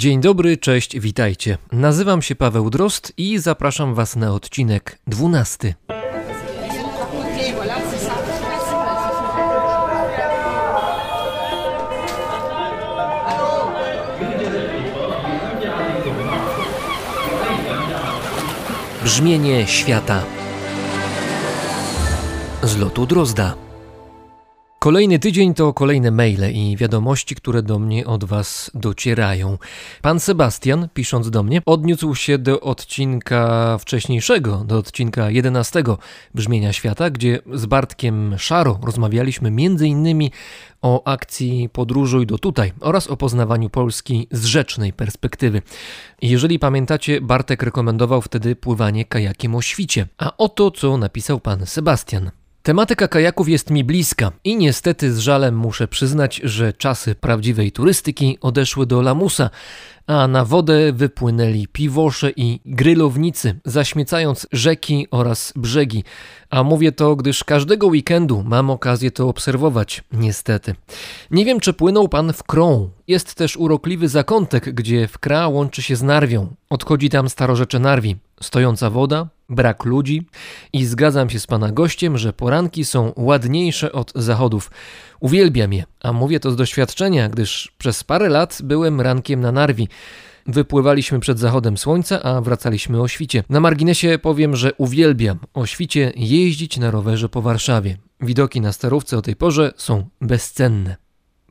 Dzień dobry, cześć, witajcie. Nazywam się Paweł Drost i zapraszam Was na odcinek 12. Brzmienie świata z lotu Drozda. Kolejny tydzień to kolejne maile i wiadomości, które do mnie od Was docierają. Pan Sebastian, pisząc do mnie, odniósł się do odcinka wcześniejszego, do odcinka 11 Brzmienia Świata, gdzie z Bartkiem Szaro rozmawialiśmy m.in. o akcji Podróżuj do tutaj oraz o poznawaniu Polski z rzecznej perspektywy. Jeżeli pamiętacie, Bartek rekomendował wtedy pływanie kajakiem o świcie. A oto co napisał pan Sebastian. Tematyka kajaków jest mi bliska i niestety z żalem muszę przyznać, że czasy prawdziwej turystyki odeszły do lamusa, a na wodę wypłynęli piwosze i grylownicy, zaśmiecając rzeki oraz brzegi. A mówię to, gdyż każdego weekendu mam okazję to obserwować, niestety. Nie wiem, czy płynął pan w Krą. Jest też urokliwy zakątek, gdzie w Kra łączy się z Narwią. Odchodzi tam starorzecze Narwi. Stojąca woda, brak ludzi i zgadzam się z pana gościem, że poranki są ładniejsze od zachodów. Uwielbiam je, a mówię to z doświadczenia, gdyż przez parę lat byłem rankiem na Narwi. Wypływaliśmy przed zachodem słońca, a wracaliśmy o świcie. Na marginesie powiem, że uwielbiam o świcie jeździć na rowerze po Warszawie. Widoki na starówce o tej porze są bezcenne.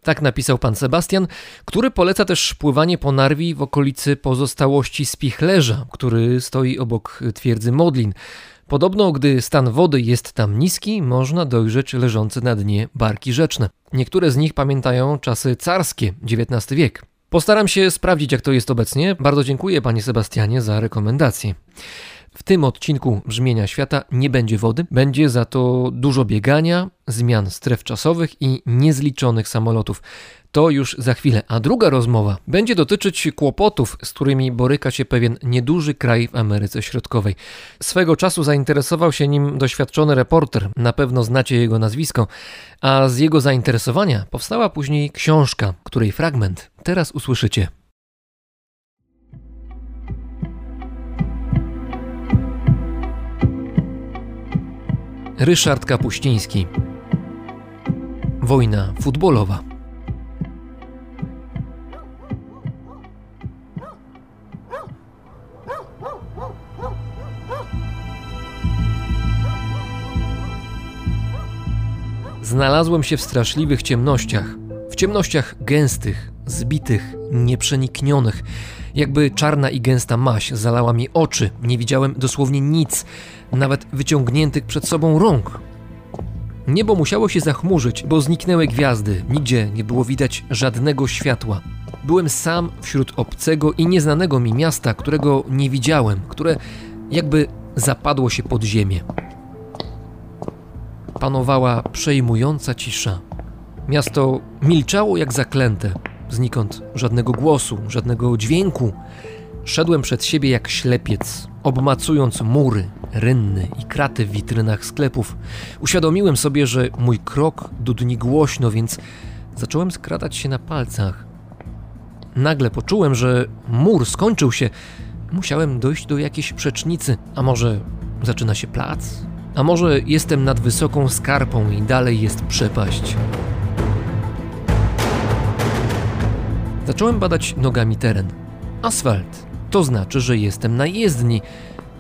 Tak napisał pan Sebastian, który poleca też pływanie po Narwi w okolicy pozostałości Spichlerza, który stoi obok twierdzy Modlin. Podobno, gdy stan wody jest tam niski, można dojrzeć leżące na dnie barki rzeczne. Niektóre z nich pamiętają czasy carskie, XIX wiek. Postaram się sprawdzić, jak to jest obecnie. Bardzo dziękuję, panie Sebastianie, za rekomendację. W tym odcinku Brzmienia Świata nie będzie wody, będzie za to dużo biegania, zmian stref czasowych i niezliczonych samolotów. To już za chwilę. A druga rozmowa będzie dotyczyć kłopotów, z którymi boryka się pewien nieduży kraj w Ameryce Środkowej. Swego czasu zainteresował się nim doświadczony reporter, na pewno znacie jego nazwisko, a z jego zainteresowania powstała później książka, której fragment teraz usłyszycie. Ryszard Kapuściński. Wojna futbolowa. Znalazłem się w straszliwych ciemnościach, w ciemnościach gęstych, zbitych, nieprzeniknionych. Jakby czarna i gęsta maś zalała mi oczy, nie widziałem dosłownie nic, nawet wyciągniętych przed sobą rąk. Niebo musiało się zachmurzyć, bo zniknęły gwiazdy, nigdzie nie było widać żadnego światła. Byłem sam wśród obcego i nieznanego mi miasta, którego nie widziałem, które jakby zapadło się pod ziemię. Panowała przejmująca cisza. Miasto milczało jak zaklęte, znikąd żadnego głosu, żadnego dźwięku. Szedłem przed siebie jak ślepiec, obmacując mury, rynny i kraty w witrynach sklepów. Uświadomiłem sobie, że mój krok dudni głośno, więc zacząłem skradać się na palcach. Nagle poczułem, że mur skończył się. Musiałem dojść do jakiejś przecznicy, a może zaczyna się plac? A może jestem nad wysoką skarpą i dalej jest przepaść? Zacząłem badać nogami teren. Asfalt. To znaczy, że jestem na jezdni.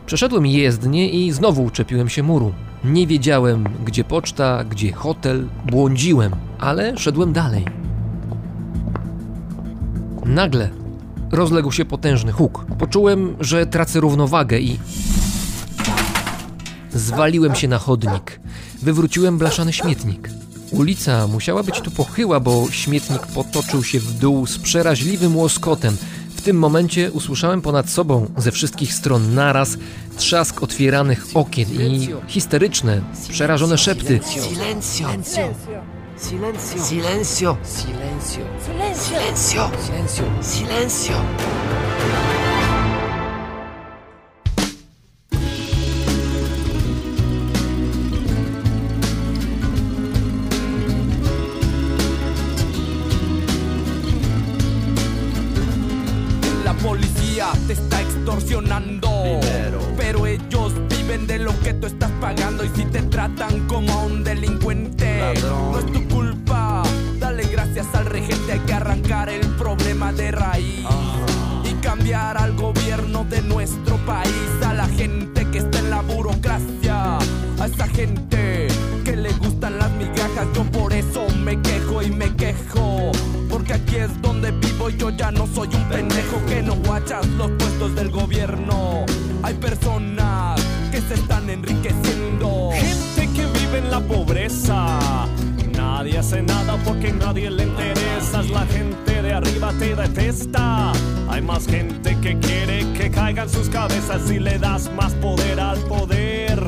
Przeszedłem jezdnię i znowu uczepiłem się muru. Nie wiedziałem, gdzie poczta, gdzie hotel, błądziłem, ale szedłem dalej. Nagle rozległ się potężny huk. Poczułem, że tracę równowagę i zwaliłem się na chodnik. Wywróciłem blaszany śmietnik. Ulica musiała być tu pochyła, bo śmietnik potoczył się w dół z przeraźliwym łoskotem. Tym momencie usłyszałem ponad sobą ze wszystkich stron naraz trzask otwieranych okien i histeryczne, przerażone szepty. Silenzio! Silenzio! Silenzio! Silenzio! Silenzio! Silenzio! Tratan como a un delincuente, no es tu culpa. Dale gracias al regente, hay que arrancar el problema de raíz. Y cambiar al gobierno de nuestro país, a la gente que está en la burocracia, a esa gente que le gustan las migajas. Yo por eso me quejo y me quejo, porque aquí es donde vivo. Y yo ya no soy un pendejo que no guachas los puestos del gobierno. Hay personas porque nadie le interesas. La gente de arriba te detesta. Hay más gente que quiere que caigan sus cabezas si le das más poder al poder.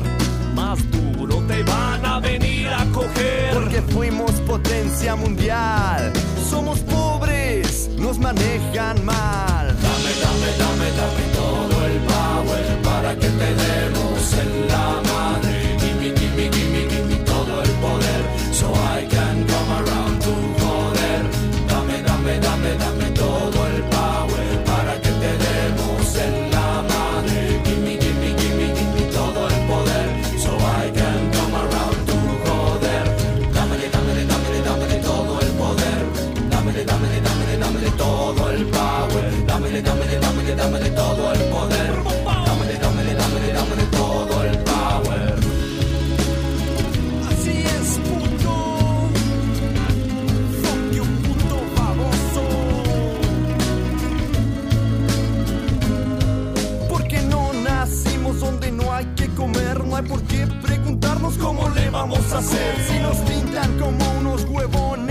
Más duro te van a venir a coger. Porque fuimos potencia mundial. Somos pobres, nos manejan mal. Dame, dame, dame, dame todo el power para que te demos en la madre. Cómo le vamos a hacer. Si nos pintan como unos huevones,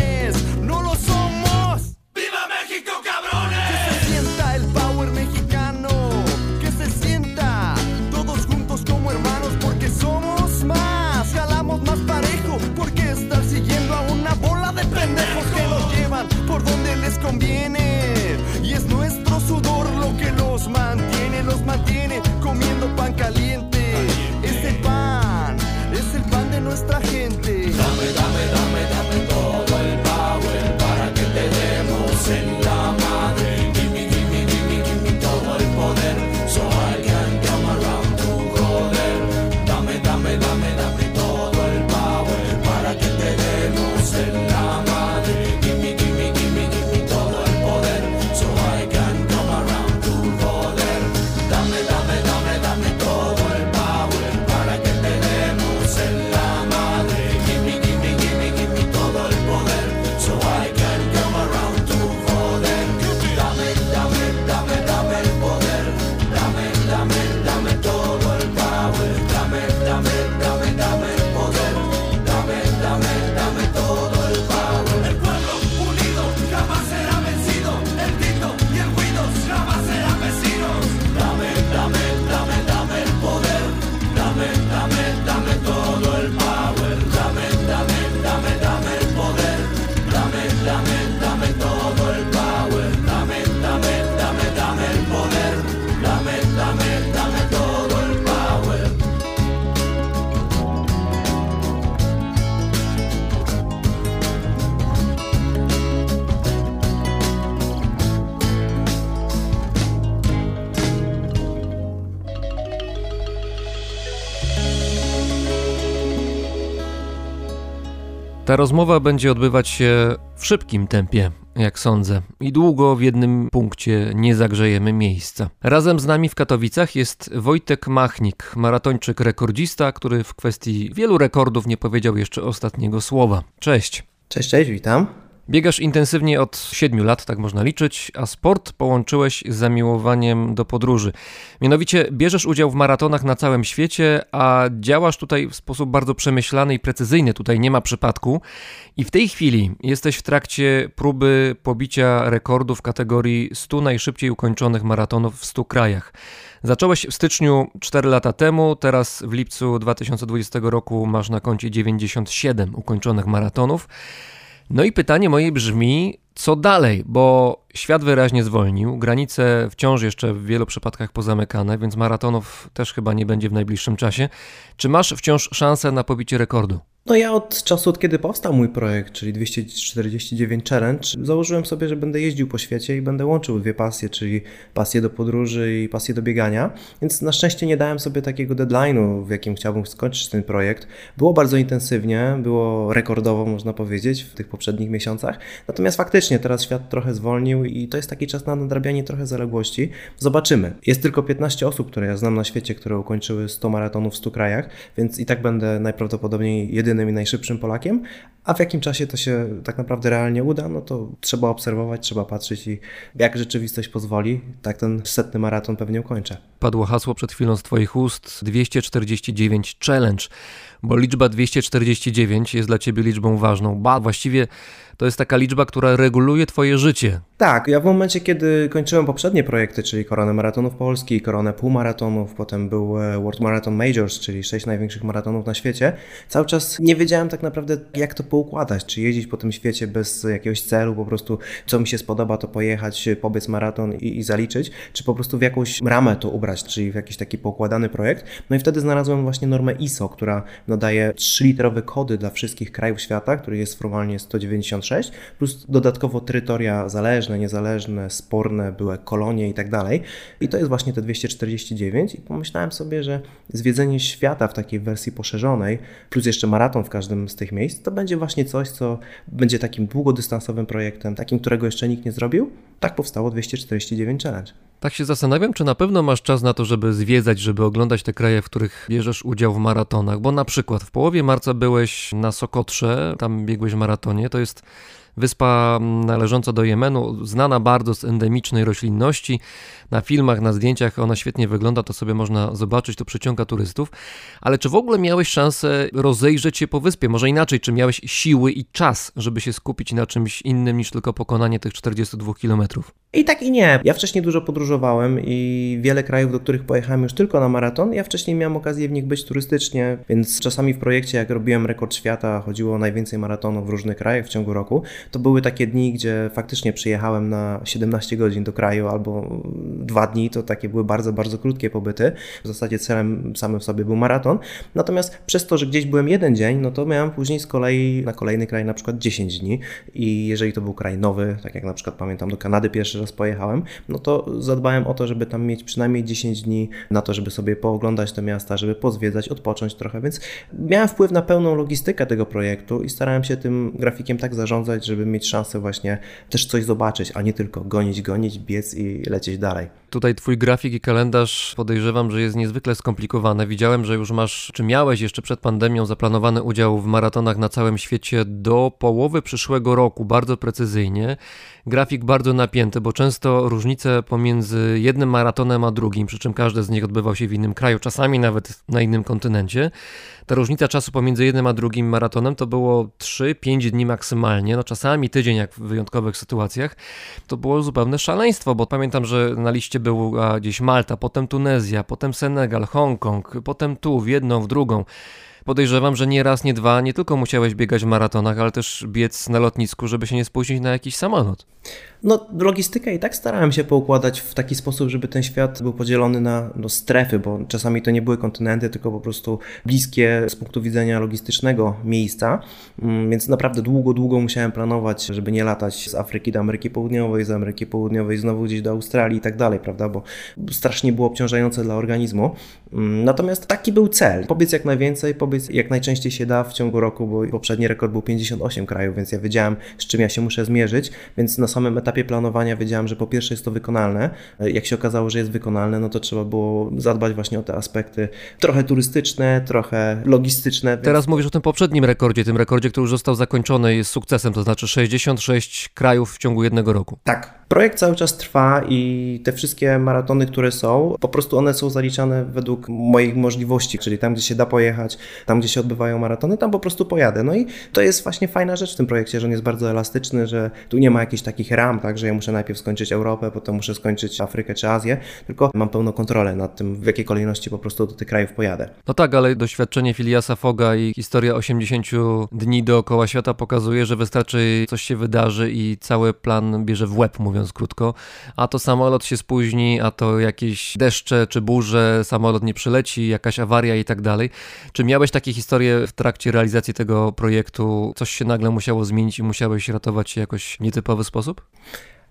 rozmowa będzie odbywać się w szybkim tempie, jak sądzę, i długo w jednym punkcie nie zagrzejemy miejsca. Razem z nami w Katowicach jest Wojtek Machnik, maratończyk rekordzista, który w kwestii wielu rekordów nie powiedział jeszcze ostatniego słowa. Cześć. Cześć, cześć, witam. Biegasz intensywnie od 7 lat, tak można liczyć, a sport połączyłeś z zamiłowaniem do podróży. Mianowicie bierzesz udział w maratonach na całym świecie, a działasz tutaj w sposób bardzo przemyślany i precyzyjny. Tutaj nie ma przypadku. I w tej chwili jesteś w trakcie próby pobicia rekordu w kategorii 100 najszybciej ukończonych maratonów w 100 krajach. Zacząłeś w styczniu 4 lata temu, teraz w lipcu 2020 roku masz na koncie 97 ukończonych maratonów. No i pytanie moje brzmi, co dalej? Bo świat wyraźnie zwolnił, granice wciąż jeszcze w wielu przypadkach pozamykane, więc maratonów też chyba nie będzie w najbliższym czasie. Czy masz wciąż szansę na pobicie rekordu? No ja od czasu, od kiedy powstał mój projekt, czyli 249 Challenge, założyłem sobie, że będę jeździł po świecie i będę łączył dwie pasje, czyli pasję do podróży i pasję do biegania, więc na szczęście nie dałem sobie takiego deadline'u, w jakim chciałbym skończyć ten projekt. Było bardzo intensywnie, było rekordowo, można powiedzieć, w tych poprzednich miesiącach, natomiast faktycznie teraz świat trochę zwolnił i to jest taki czas na nadrabianie trochę zaległości. Zobaczymy. Jest tylko 15 osób, które ja znam na świecie, które ukończyły 100 maratonów w 100 krajach, więc i tak będę najprawdopodobniej jedynym i najszybszym Polakiem, a w jakim czasie to się tak naprawdę realnie uda, no to trzeba obserwować, trzeba patrzeć i jak rzeczywistość pozwoli, tak ten setny maraton pewnie ukończę. Padło hasło przed chwilą z Twoich ust 249 Challenge, bo liczba 249 jest dla Ciebie liczbą ważną. Ba, właściwie to jest taka liczba, która reguluje Twoje życie. Tak, ja w momencie, kiedy kończyłem poprzednie projekty, czyli Koronę Maratonów Polski, Koronę Półmaratonów, potem był e, World Marathon Majors, czyli sześć największych maratonów na świecie, cały czas nie wiedziałem tak naprawdę, jak to poukładać, czy jeździć po tym świecie bez jakiegoś celu, po prostu co mi się spodoba, to pojechać, pobiec maraton i, i zaliczyć, czy po prostu w jakąś ramę to ubrać, czyli w jakiś taki poukładany projekt. No i wtedy znalazłem właśnie normę ISO, która nadaje 3-litrowe kody dla wszystkich krajów świata, który jest formalnie 196, plus dodatkowo terytoria zależne, niezależne, sporne, były kolonie i tak dalej. I to jest właśnie te 249 i pomyślałem sobie, że zwiedzenie świata w takiej wersji poszerzonej, plus jeszcze maraton w każdym z tych miejsc, to będzie właśnie coś, co będzie takim długodystansowym projektem, takim, którego jeszcze nikt nie zrobił. Tak powstało 249 Challenge. Tak się zastanawiam, czy na pewno masz czas na to, żeby zwiedzać, żeby oglądać te kraje, w których bierzesz udział w maratonach, bo na przykład w połowie marca byłeś na Sokotrze, tam biegłeś w maratonie, to jest wyspa należąca do Jemenu, znana bardzo z endemicznej roślinności. Na filmach, na zdjęciach ona świetnie wygląda, to sobie można zobaczyć, to przyciąga turystów. Ale czy w ogóle miałeś szansę rozejrzeć się po wyspie? Może inaczej, czy miałeś siły i czas, żeby się skupić na czymś innym niż tylko pokonanie tych 42 kilometrów? I tak i nie. Ja wcześniej dużo podróżowałem i wiele krajów, do których pojechałem już tylko na maraton. Ja wcześniej miałem okazję w nich być turystycznie, więc czasami w projekcie, jak robiłem rekord świata, chodziło o najwięcej maratonów w różnych krajach w ciągu roku. To były takie dni, gdzie faktycznie przyjechałem na 17 godzin do kraju albo dwa dni, to takie były bardzo, bardzo krótkie pobyty. W zasadzie celem samym w sobie był maraton. Natomiast przez to, że gdzieś byłem jeden dzień, no to miałem później z kolei na kolejny kraj na przykład 10 dni i jeżeli to był kraj nowy, tak jak na przykład pamiętam do Kanady pierwszy raz pojechałem, no to zadbałem o to, żeby tam mieć przynajmniej 10 dni na to, żeby sobie pooglądać te miasta, żeby pozwiedzać, odpocząć trochę, więc miałem wpływ na pełną logistykę tego projektu i starałem się tym grafikiem tak zarządzać, żeby mieć szansę właśnie też coś zobaczyć, a nie tylko gonić, gonić, biec i lecieć dalej. guy Tutaj twój grafik i kalendarz podejrzewam, że jest niezwykle skomplikowany. Widziałem, że już masz, czy miałeś jeszcze przed pandemią zaplanowany udział w maratonach na całym świecie do połowy przyszłego roku, bardzo precyzyjnie. Grafik bardzo napięty, bo często różnice pomiędzy jednym maratonem a drugim, przy czym każdy z nich odbywał się w innym kraju, czasami nawet na innym kontynencie. Ta różnica czasu pomiędzy jednym a drugim maratonem to było 3-5 dni maksymalnie, no czasami tydzień jak w wyjątkowych sytuacjach. To było zupełne szaleństwo, bo pamiętam, że na liście była gdzieś Malta, potem Tunezja, potem Senegal, Hongkong, potem tu, w jedną, w drugą. Podejrzewam, że nie raz, nie dwa, nie tylko musiałeś biegać w maratonach, ale też biec na lotnisku, żeby się nie spóźnić na jakiś samolot. No, logistykę i tak starałem się poukładać w taki sposób, żeby ten świat był podzielony na no, strefy, bo czasami to nie były kontynenty, tylko po prostu bliskie z punktu widzenia logistycznego miejsca. Mm, więc naprawdę długo, długo musiałem planować, żeby nie latać z Afryki do Ameryki Południowej, z Ameryki Południowej znowu gdzieś do Australii i tak dalej, prawda? Bo strasznie było obciążające dla organizmu. Mm, natomiast taki był cel. Pobiec jak najwięcej, pobiec jak najczęściej się da w ciągu roku, bo poprzedni rekord był 58 krajów, więc ja wiedziałem, z czym ja się muszę zmierzyć, więc na samym etapie planowania wiedziałem, że po pierwsze jest to wykonalne. Jak się okazało, że jest wykonalne, no to trzeba było zadbać właśnie o te aspekty trochę turystyczne, trochę logistyczne. Więc... Teraz mówisz o tym poprzednim rekordzie, tym rekordzie, który już został zakończony jest sukcesem, to znaczy 66 krajów w ciągu jednego roku. Tak. Projekt cały czas trwa i te wszystkie maratony, które są, po prostu one są zaliczane według moich możliwości, czyli tam, gdzie się da pojechać, tam, gdzie się odbywają maratony, tam po prostu pojadę. No i to jest właśnie fajna rzecz w tym projekcie, że on jest bardzo elastyczny, że tu nie ma jakichś takich ram, tak, że ja muszę najpierw skończyć Europę, potem muszę skończyć Afrykę czy Azję, tylko mam pełną kontrolę nad tym, w jakiej kolejności po prostu do tych krajów pojadę. No tak, ale doświadczenie Filiasa Foga i historia 80 dni dookoła świata pokazuje, że wystarczy coś się wydarzy i cały plan bierze w łeb, mówiąc mówiąc krótko, a to samolot się spóźni, a to jakieś deszcze czy burze, samolot nie przyleci, jakaś awaria i tak dalej. Czy miałeś takie historie w trakcie realizacji tego projektu? Coś się nagle musiało zmienić i musiałeś ratować się jakoś w nietypowy sposób?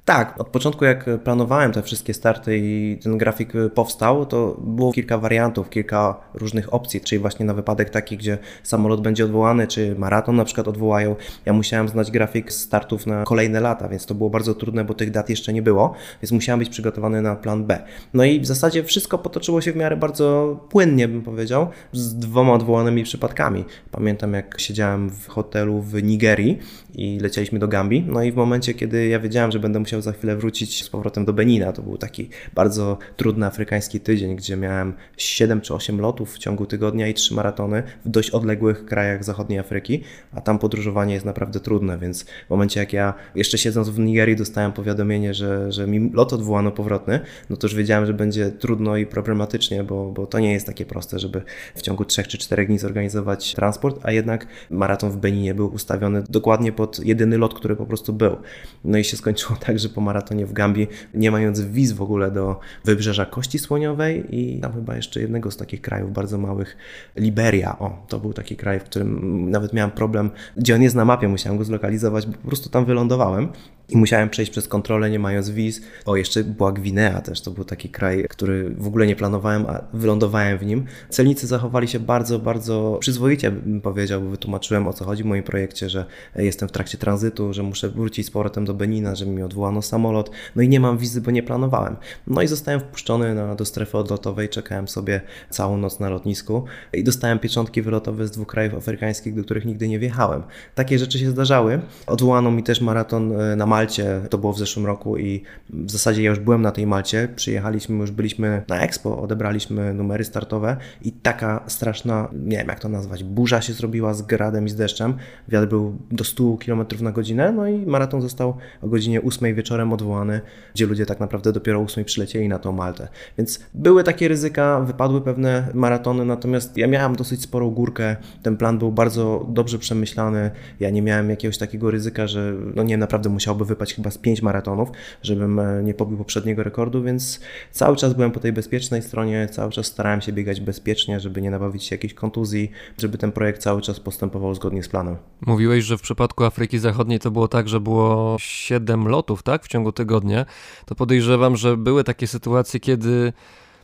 Tak, od początku jak planowałem te wszystkie starty i ten grafik powstał, to było kilka wariantów, kilka różnych opcji, czyli właśnie na wypadek taki, gdzie samolot będzie odwołany, czy maraton na przykład odwołają. Ja musiałem znać grafik startów na kolejne lata, więc to było bardzo trudne, bo tych dat jeszcze nie było, więc musiałem być przygotowany na plan B. No i w zasadzie wszystko potoczyło się w miarę bardzo płynnie, bym powiedział, z dwoma odwołanymi przypadkami. Pamiętam jak siedziałem w hotelu w Nigerii i lecieliśmy do Gambii, no i w momencie, kiedy ja wiedziałem, że będę musiał musiał za chwilę wrócić z powrotem do Benina. To był taki bardzo trudny afrykański tydzień, gdzie miałem 7 czy 8 lotów w ciągu tygodnia i 3 maratony w dość odległych krajach zachodniej Afryki, a tam podróżowanie jest naprawdę trudne, więc w momencie jak ja jeszcze siedząc w Nigerii dostałem powiadomienie, że, że mi lot odwołano powrotny, no to już wiedziałem, że będzie trudno i problematycznie, bo, bo to nie jest takie proste, żeby w ciągu 3 czy 4 dni zorganizować transport, a jednak maraton w Beninie był ustawiony dokładnie pod jedyny lot, który po prostu był. No i się skończyło tak, że po maratonie w Gambii, nie mając wiz w ogóle do wybrzeża Kości Słoniowej i tam chyba jeszcze jednego z takich krajów bardzo małych, Liberia. O, to był taki kraj, w którym nawet miałem problem, gdzie on jest na mapie, musiałem go zlokalizować, bo po prostu tam wylądowałem i musiałem przejść przez kontrolę, nie mając wiz. O, jeszcze była Gwinea też, to był taki kraj, który w ogóle nie planowałem, a wylądowałem w nim. Celnicy zachowali się bardzo, bardzo przyzwoicie, bym powiedział, bo wytłumaczyłem o co chodzi w moim projekcie, że jestem w trakcie tranzytu, że muszę wrócić z powrotem do Benina, że mi odwołano samolot, no i nie mam wizy, bo nie planowałem. No i zostałem wpuszczony na, do strefy odlotowej, czekałem sobie całą noc na lotnisku i dostałem pieczątki wylotowe z dwóch krajów afrykańskich, do których nigdy nie wjechałem. Takie rzeczy się zdarzały. Odwołano mi też maraton e, na Malcie, to było w zeszłym roku i w zasadzie ja już byłem na tej Malcie, przyjechaliśmy, już byliśmy na Expo, odebraliśmy numery startowe i taka straszna, nie wiem jak to nazwać, burza się zrobiła z gradem i z deszczem. Wiatr był do 100 km na godzinę, no i maraton został o godzinie 8 wieczorem odwołany, gdzie ludzie tak naprawdę dopiero o 8 przylecieli na tą Maltę. Więc były takie ryzyka, wypadły pewne maratony, natomiast ja miałem dosyć sporą górkę, ten plan był bardzo dobrze przemyślany, ja nie miałem jakiegoś takiego ryzyka, że no nie, naprawdę musiałby wypaść chyba z 5 maratonów, żebym e, nie pobił poprzedniego rekordu, więc cały czas byłem po tej bezpiecznej stronie, cały czas starałem się biegać bezpiecznie, żeby nie nabawić się jakiejś kontuzji, żeby ten projekt cały czas postępował zgodnie z planem. Mówiłeś, że w przypadku Afryki Zachodniej to było tak, że było 7 lotów, tak, w ciągu tygodnia, to podejrzewam, że były takie sytuacje, kiedy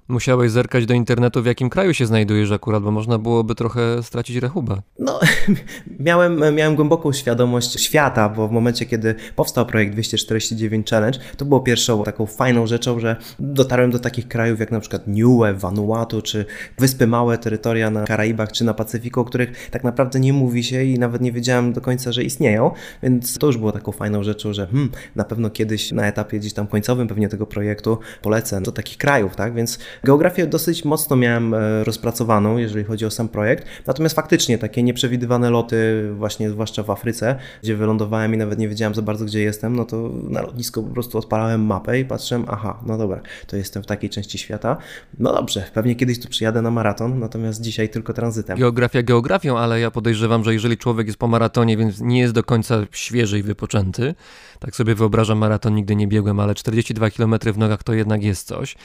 musiałeś zerkać do internetu, w jakim kraju się znajdujesz akurat, bo można byłoby trochę stracić rachubę. No, miałem, miałem głęboką świadomość świata, bo w momencie, kiedy powstał projekt 249 Challenge, to było pierwszą taką fajną rzeczą, że dotarłem do takich krajów jak na przykład Niue, Vanuatu, czy wyspy małe, terytoria na Karaibach, czy na Pacyfiku, o których tak naprawdę nie mówi się i nawet nie wiedziałem do końca, że istnieją, więc to już było taką fajną rzeczą, że hmm, na pewno kiedyś na etapie gdzieś tam końcowym pewnie tego projektu polecę do takich krajów, tak, więc Geografię dosyć mocno miałem e, rozpracowaną, jeżeli chodzi o sam projekt, natomiast faktycznie takie nieprzewidywane loty, właśnie zwłaszcza w Afryce, gdzie wylądowałem i nawet nie wiedziałem za bardzo, gdzie jestem, no to na lotnisku po prostu odpalałem mapę i patrzyłem, aha, no dobra, to jestem w takiej części świata. No dobrze, pewnie kiedyś tu przyjadę na maraton, natomiast dzisiaj tylko tranzytem. Geografia geografią, ale ja podejrzewam, że jeżeli człowiek jest po maratonie, więc nie jest do końca świeży i wypoczęty, tak sobie wyobrażam, maraton nigdy nie biegłem, ale 42 km w nogach to jednak jest coś.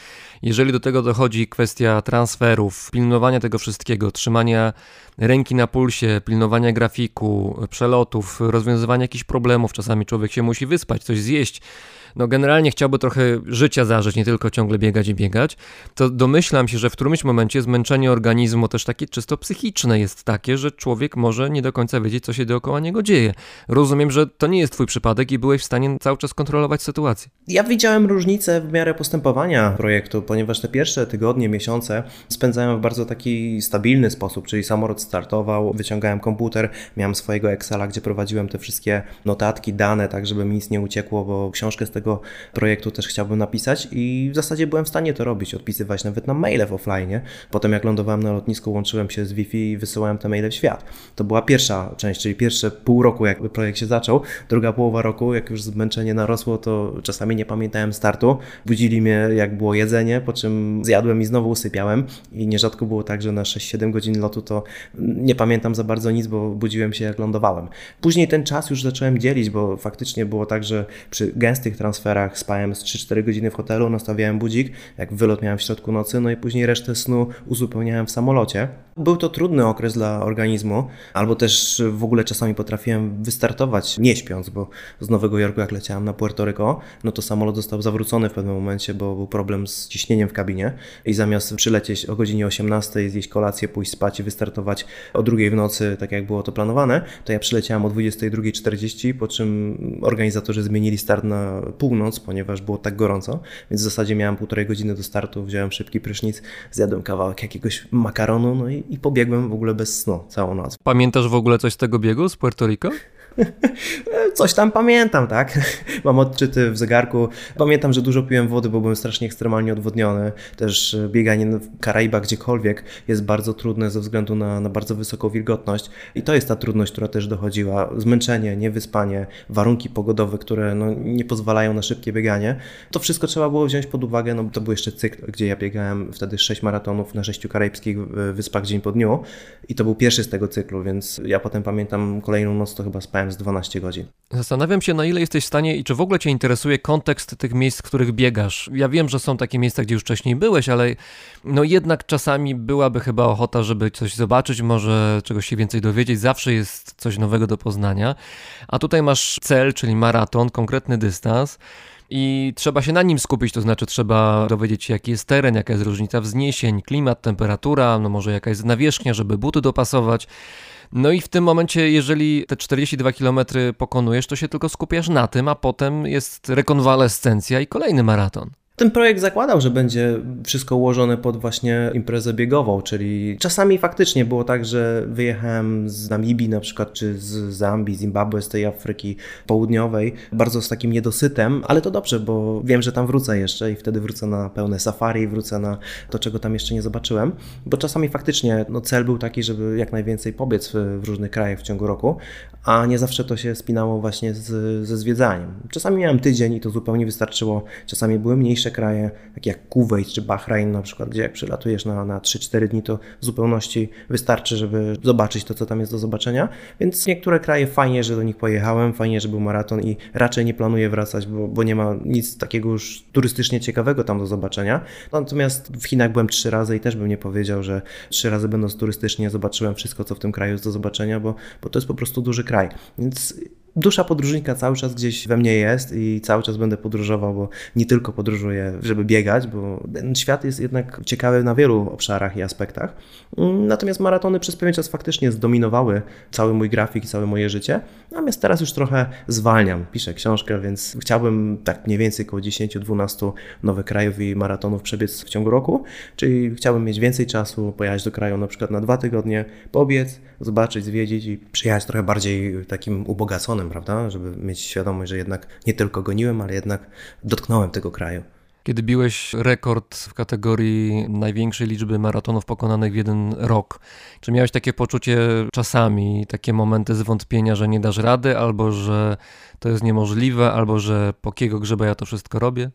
Jeżeli do tego dochodzi kwestia transferów, pilnowania tego wszystkiego, trzymania ręki na pulsie, pilnowania grafiku, przelotów, rozwiązywania jakichś problemów, czasami człowiek się musi wyspać, coś zjeść, no generalnie chciałby trochę życia zażyć, nie tylko ciągle biegać i biegać, to domyślam się, że w którymś momencie zmęczenie organizmu też takie czysto psychiczne jest takie, że człowiek może nie do końca wiedzieć, co się dookoła niego dzieje. Rozumiem, że to nie jest twój przypadek i byłeś w stanie cały czas kontrolować sytuację. Ja widziałem różnicę w miarę postępowania projektu, ponieważ te pierwsze tygodnie, miesiące spędzałem w bardzo taki stabilny sposób, czyli samolot startował, wyciągałem komputer, miałem swojego Excela, gdzie prowadziłem te wszystkie notatki, dane, tak żeby mi nic nie uciekło, bo książkę z tego projektu też chciałbym napisać i w zasadzie byłem w stanie to robić, odpisywać nawet na maile w offline. Potem jak lądowałem na lotnisku, łączyłem się z Wi-Fi i wysyłałem te maile w świat. To była pierwsza część, czyli pierwsze pół roku, jak projekt się zaczął. Druga połowa roku, jak już zmęczenie narosło, to czasami nie pamiętałem startu. Budzili mnie, jak było jedzenie, po czym zjadłem i znowu usypiałem. I nierzadko było tak, że na 6-7 godzin lotu to nie pamiętam za bardzo nic, bo budziłem się, jak lądowałem. Później ten czas już zacząłem dzielić, bo faktycznie było tak, że przy gęstych transferach spałem z 3-4 godziny w hotelu, nastawiałem budzik, jak wylot miałem w środku nocy, no i później resztę snu uzupełniałem w samolocie. Był to trudny okres dla organizmu, albo też w ogóle czasami potrafiłem wystartować nie śpiąc, bo z Nowego Jorku jak leciałem na Puerto Rico, no to samolot został zawrócony w pewnym momencie, bo był problem z ciśnieniem w kabinie i zamiast przylecieć o godzinie 18, zjeść kolację, pójść spać i wystartować o drugiej w nocy, tak jak było to planowane, to ja przyleciałem o 22.40, po czym organizatorzy zmienili start na północ, ponieważ było tak gorąco, więc w zasadzie miałem półtorej godziny do startu, wziąłem szybki prysznic, zjadłem kawałek jakiegoś makaronu, no i, i pobiegłem w ogóle bez snu całą noc. Pamiętasz w ogóle coś z tego biegu z Puerto Rico? Coś tam pamiętam, tak? Mam odczyty w zegarku. Pamiętam, że dużo piłem wody, bo byłem strasznie ekstremalnie odwodniony. Też bieganie w Karaibach gdziekolwiek jest bardzo trudne ze względu na, na bardzo wysoką wilgotność. I to jest ta trudność, która też dochodziła. Zmęczenie, niewyspanie, warunki pogodowe, które no, nie pozwalają na szybkie bieganie. To wszystko trzeba było wziąć pod uwagę. No, to był jeszcze cykl, gdzie ja biegałem wtedy 6 maratonów na sześciu karaibskich wyspach dzień po dniu. I to był pierwszy z tego cyklu, więc ja potem pamiętam kolejną noc, to chyba spałem z 12 godzin. Zastanawiam się, na ile jesteś w stanie i czy w ogóle Cię interesuje kontekst tych miejsc, w których biegasz. Ja wiem, że są takie miejsca, gdzie już wcześniej byłeś, ale no jednak czasami byłaby chyba ochota, żeby coś zobaczyć, może czegoś się więcej dowiedzieć. Zawsze jest coś nowego do poznania. A tutaj masz cel, czyli maraton, konkretny dystans. I trzeba się na nim skupić, to znaczy trzeba dowiedzieć się, jaki jest teren, jaka jest różnica wzniesień, klimat, temperatura, no może jaka jest nawierzchnia, żeby buty dopasować. No i w tym momencie, jeżeli te 42 km pokonujesz, to się tylko skupiasz na tym, a potem jest rekonwalescencja i kolejny maraton. Ten projekt zakładał, że będzie wszystko ułożone pod właśnie imprezę biegową, czyli czasami faktycznie było tak, że wyjechałem z Namibii na przykład, czy z Zambii, Zimbabwe, z tej Afryki Południowej, bardzo z takim niedosytem, ale to dobrze, bo wiem, że tam wrócę jeszcze i wtedy wrócę na pełne safari, wrócę na to, czego tam jeszcze nie zobaczyłem, bo czasami faktycznie no, cel był taki, żeby jak najwięcej pobiec w, w różnych krajach w ciągu roku, a nie zawsze to się spinało właśnie z, ze zwiedzaniem. Czasami miałem tydzień i to zupełnie wystarczyło, czasami były mniejsze kraje, takie jak Kuwait czy Bahrain na przykład, gdzie jak przylatujesz na, na 3-4 dni, to w zupełności wystarczy, żeby zobaczyć to, co tam jest do zobaczenia. Więc niektóre kraje fajnie, że do nich pojechałem, fajnie, że był maraton i raczej nie planuję wracać, bo, bo nie ma nic takiego już turystycznie ciekawego tam do zobaczenia. Natomiast w Chinach byłem trzy razy i też bym nie powiedział, że trzy razy będąc turystycznie zobaczyłem wszystko, co w tym kraju jest do zobaczenia, bo, bo to jest po prostu duży kraj. Więc dusza podróżnika cały czas gdzieś we mnie jest i cały czas będę podróżował, bo nie tylko podróżuję, żeby biegać, bo ten świat jest jednak ciekawy na wielu obszarach i aspektach. Natomiast maratony przez pewien czas faktycznie zdominowały cały mój grafik i całe moje życie. Natomiast teraz już trochę zwalniam. Piszę książkę, więc chciałbym tak mniej więcej około 10-12 nowych krajów i maratonów przebiec w ciągu roku. Czyli chciałbym mieć więcej czasu, pojechać do kraju na przykład na dwa tygodnie, pobiec, zobaczyć, zwiedzić i przyjechać trochę bardziej takim ubogaconym prawda? Żeby mieć świadomość, że jednak nie tylko goniłem, ale jednak dotknąłem tego kraju. Kiedy biłeś rekord w kategorii największej liczby maratonów pokonanych w jeden rok, czy miałeś takie poczucie czasami, takie momenty zwątpienia, że nie dasz rady, albo że to jest niemożliwe, albo że po kiego grzeba ja to wszystko robię?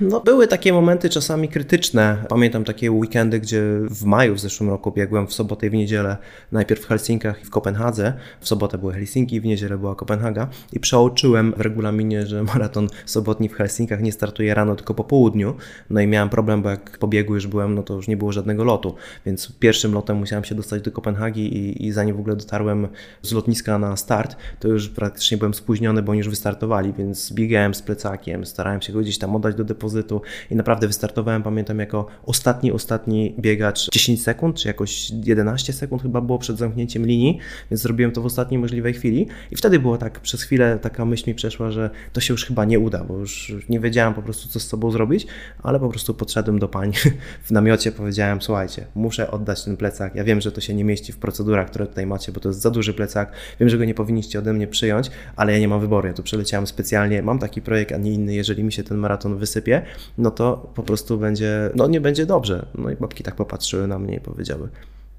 No, były takie momenty czasami krytyczne. Pamiętam takie weekendy, gdzie w maju w zeszłym roku biegłem w sobotę i w niedzielę, najpierw w Helsinkach i w Kopenhadze. W sobotę były Helsinki, w niedzielę była Kopenhaga i przeoczyłem w regulaminie, że maraton sobotni w Helsinkach nie startuje rano, tylko po południu. No i miałem problem, bo jak po biegu już byłem, no to już nie było żadnego lotu, więc pierwszym lotem musiałem się dostać do Kopenhagi i, i zanim w ogóle dotarłem z lotniska na start, to już praktycznie byłem spóźniony, bo oni już wystartowali, więc biegałem z plecakiem, starałem się go gdzieś tam oddać do depozytu. I naprawdę wystartowałem, pamiętam, jako ostatni, ostatni biegacz 10 sekund, czy jakoś 11 sekund chyba było przed zamknięciem linii, więc zrobiłem to w ostatniej możliwej chwili. I wtedy było tak, przez chwilę taka myśl mi przeszła, że to się już chyba nie uda, bo już nie wiedziałem po prostu, co z sobą zrobić, ale po prostu podszedłem do pań w namiocie, powiedziałem, słuchajcie, muszę oddać ten plecak, ja wiem, że to się nie mieści w procedurach, które tutaj macie, bo to jest za duży plecak, wiem, że go nie powinniście ode mnie przyjąć, ale ja nie mam wyboru, ja tu przeleciałem specjalnie, mam taki projekt, a nie inny, jeżeli mi się ten maraton wysypie, no to po prostu będzie, no nie będzie dobrze. No i babki tak popatrzyły na mnie i powiedziały,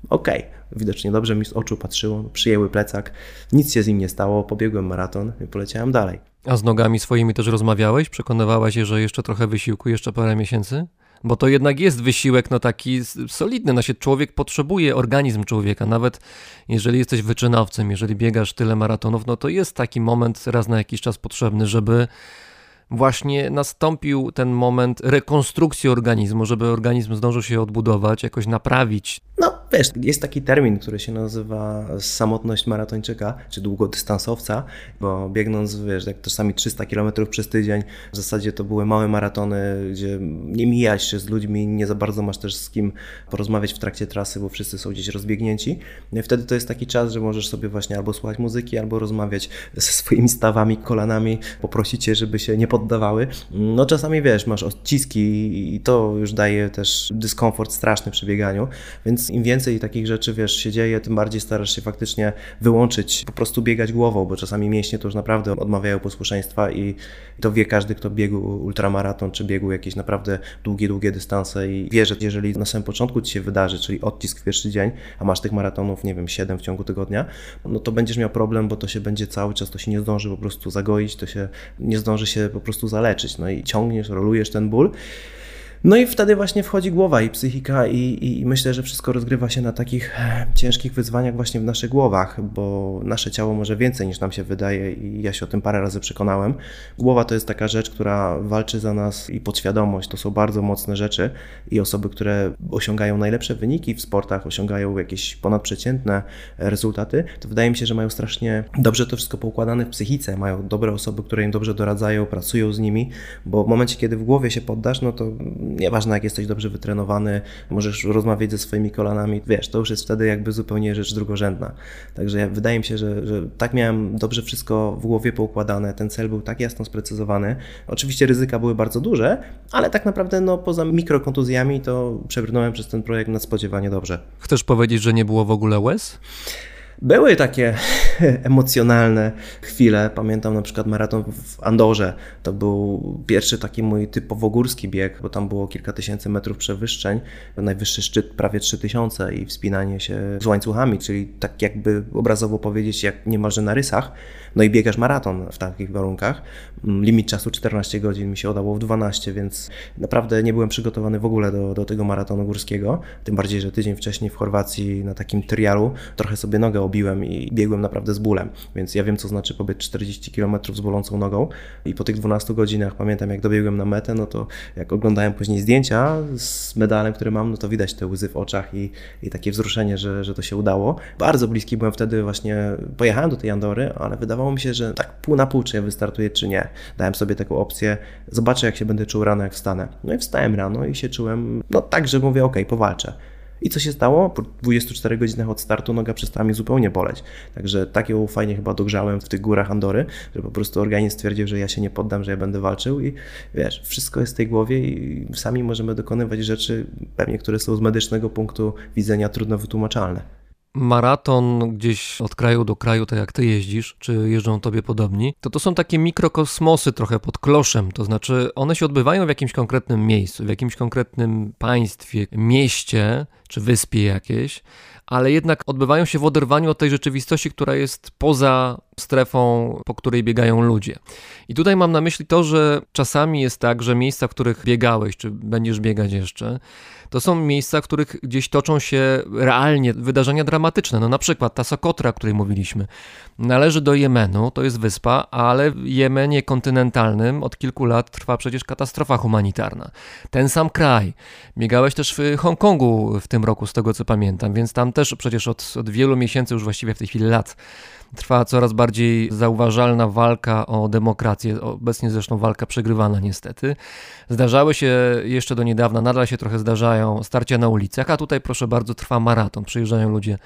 okej, okay. widocznie dobrze mi z oczu patrzyło, przyjęły plecak, nic się z nim nie stało, pobiegłem maraton i poleciałem dalej. A z nogami swoimi też rozmawiałeś? Przekonywałeś się, że jeszcze trochę wysiłku, jeszcze parę miesięcy? Bo to jednak jest wysiłek no taki solidny, no się człowiek potrzebuje, organizm człowieka, nawet jeżeli jesteś wyczynowcem, jeżeli biegasz tyle maratonów, no to jest taki moment raz na jakiś czas potrzebny, żeby właśnie nastąpił ten moment rekonstrukcji organizmu, żeby organizm zdążył się odbudować, jakoś naprawić. No, wiesz, jest taki termin, który się nazywa samotność maratończyka, czy długodystansowca, bo biegnąc, wiesz, jak czasami 300 km przez tydzień, w zasadzie to były małe maratony, gdzie nie mijać się z ludźmi, nie za bardzo masz też z kim porozmawiać w trakcie trasy, bo wszyscy są gdzieś rozbiegnięci. No I wtedy to jest taki czas, że możesz sobie właśnie albo słuchać muzyki, albo rozmawiać ze swoimi stawami, kolanami, poprosić je, żeby się nie poddawały. No czasami, wiesz, masz odciski i to już daje też dyskomfort straszny przy bieganiu, więc im więcej takich rzeczy, wiesz, się dzieje, tym bardziej starasz się faktycznie wyłączyć, po prostu biegać głową, bo czasami mięśnie to już naprawdę odmawiają posłuszeństwa i to wie każdy, kto biegł ultramaraton, czy biegł jakieś naprawdę długie, długie dystanse i wie, że jeżeli na samym początku ci się wydarzy, czyli odcisk w pierwszy dzień, a masz tych maratonów, nie wiem, 7 w ciągu tygodnia, no to będziesz miał problem, bo to się będzie cały czas, to się nie zdąży po prostu zagoić, to się nie zdąży się po prostu zaleczyć. No i ciągniesz, rolujesz ten ból. No i wtedy właśnie wchodzi głowa i psychika i, i myślę, że wszystko rozgrywa się na takich e, ciężkich wyzwaniach właśnie w naszych głowach, bo nasze ciało może więcej niż nam się wydaje i ja się o tym parę razy przekonałem. Głowa to jest taka rzecz, która walczy za nas i podświadomość to są bardzo mocne rzeczy i osoby, które osiągają najlepsze wyniki w sportach, osiągają jakieś ponadprzeciętne rezultaty, to wydaje mi się, że mają strasznie dobrze to wszystko poukładane w psychice, mają dobre osoby, które im dobrze doradzają, pracują z nimi, bo w momencie, kiedy w głowie się poddasz, no to nieważne jak jesteś dobrze wytrenowany, możesz rozmawiać ze swoimi kolanami, wiesz, to już jest wtedy jakby zupełnie rzecz drugorzędna. Także ja, wydaje mi się, że, że tak miałem dobrze wszystko w głowie poukładane, ten cel był tak jasno sprecyzowany. Oczywiście ryzyka były bardzo duże, ale tak naprawdę no, poza mikrokontuzjami to przebrnąłem przez ten projekt nadspodziewanie dobrze. Chcesz powiedzieć, że nie było w ogóle łez? Były takie emocjonalne chwile. Pamiętam na przykład maraton w Andorze. To był pierwszy taki mój typowo górski bieg, bo tam było kilka tysięcy metrów przewyższeń. Najwyższy szczyt prawie 3000 i wspinanie się z łańcuchami, czyli tak jakby obrazowo powiedzieć, jak niemalże na rysach. No i biegasz maraton w takich warunkach. Limit czasu 14 godzin mi się udało w 12, więc naprawdę nie byłem przygotowany w ogóle do, do tego maratonu górskiego. Tym bardziej, że tydzień wcześniej w Chorwacji na takim trialu trochę sobie nogę obiłem i biegłem naprawdę z bólem, więc ja wiem, co znaczy pobiec 40 km z bolącą nogą i po tych 12 godzinach pamiętam, jak dobiegłem na metę, no to jak oglądałem później zdjęcia z medalem, który mam, no to widać te łzy w oczach i, i takie wzruszenie, że, że to się udało. Bardzo bliski byłem wtedy właśnie, pojechałem do tej Andory, ale wydawało mi się, że tak pół na pół, czy ja wystartuję, czy nie. Dałem sobie taką opcję, zobaczę, jak się będę czuł rano, jak wstanę. No i wstałem rano i się czułem, no tak, że mówię, ok, powalczę. I co się stało? Po 24 godzinach od startu noga przestała mi zupełnie boleć. Także tak ją fajnie chyba dogrzałem w tych górach Andory, że po prostu organizm stwierdził, że ja się nie poddam, że ja będę walczył i wiesz, wszystko jest w tej głowie i sami możemy dokonywać rzeczy pewnie, które są z medycznego punktu widzenia trudno wytłumaczalne maraton gdzieś od kraju do kraju, tak jak ty jeździsz, czy jeżdżą tobie podobni, to to są takie mikrokosmosy trochę pod kloszem, to znaczy one się odbywają w jakimś konkretnym miejscu, w jakimś konkretnym państwie, mieście, czy wyspie jakiejś, ale jednak odbywają się w oderwaniu od tej rzeczywistości, która jest poza strefą, po której biegają ludzie. I tutaj mam na myśli to, że czasami jest tak, że miejsca, w których biegałeś, czy będziesz biegać jeszcze, to są miejsca, w których gdzieś toczą się realnie wydarzenia dramatyczne. No na przykład ta Sokotra, o której mówiliśmy, należy do Jemenu, to jest wyspa, ale w Jemenie kontynentalnym od kilku lat trwa przecież katastrofa humanitarna. Ten sam kraj. Biegałeś też w Hongkongu w tym roku, z tego co pamiętam, więc tam też przecież od, od wielu miesięcy, już właściwie w tej chwili lat, trwa coraz bardziej zauważalna walka o demokrację, obecnie zresztą walka przegrywana niestety. Zdarzały się jeszcze do niedawna, nadal się trochę zdarzają starcia na ulicach, a tutaj proszę bardzo trwa maraton. Przyjeżdżają ludzie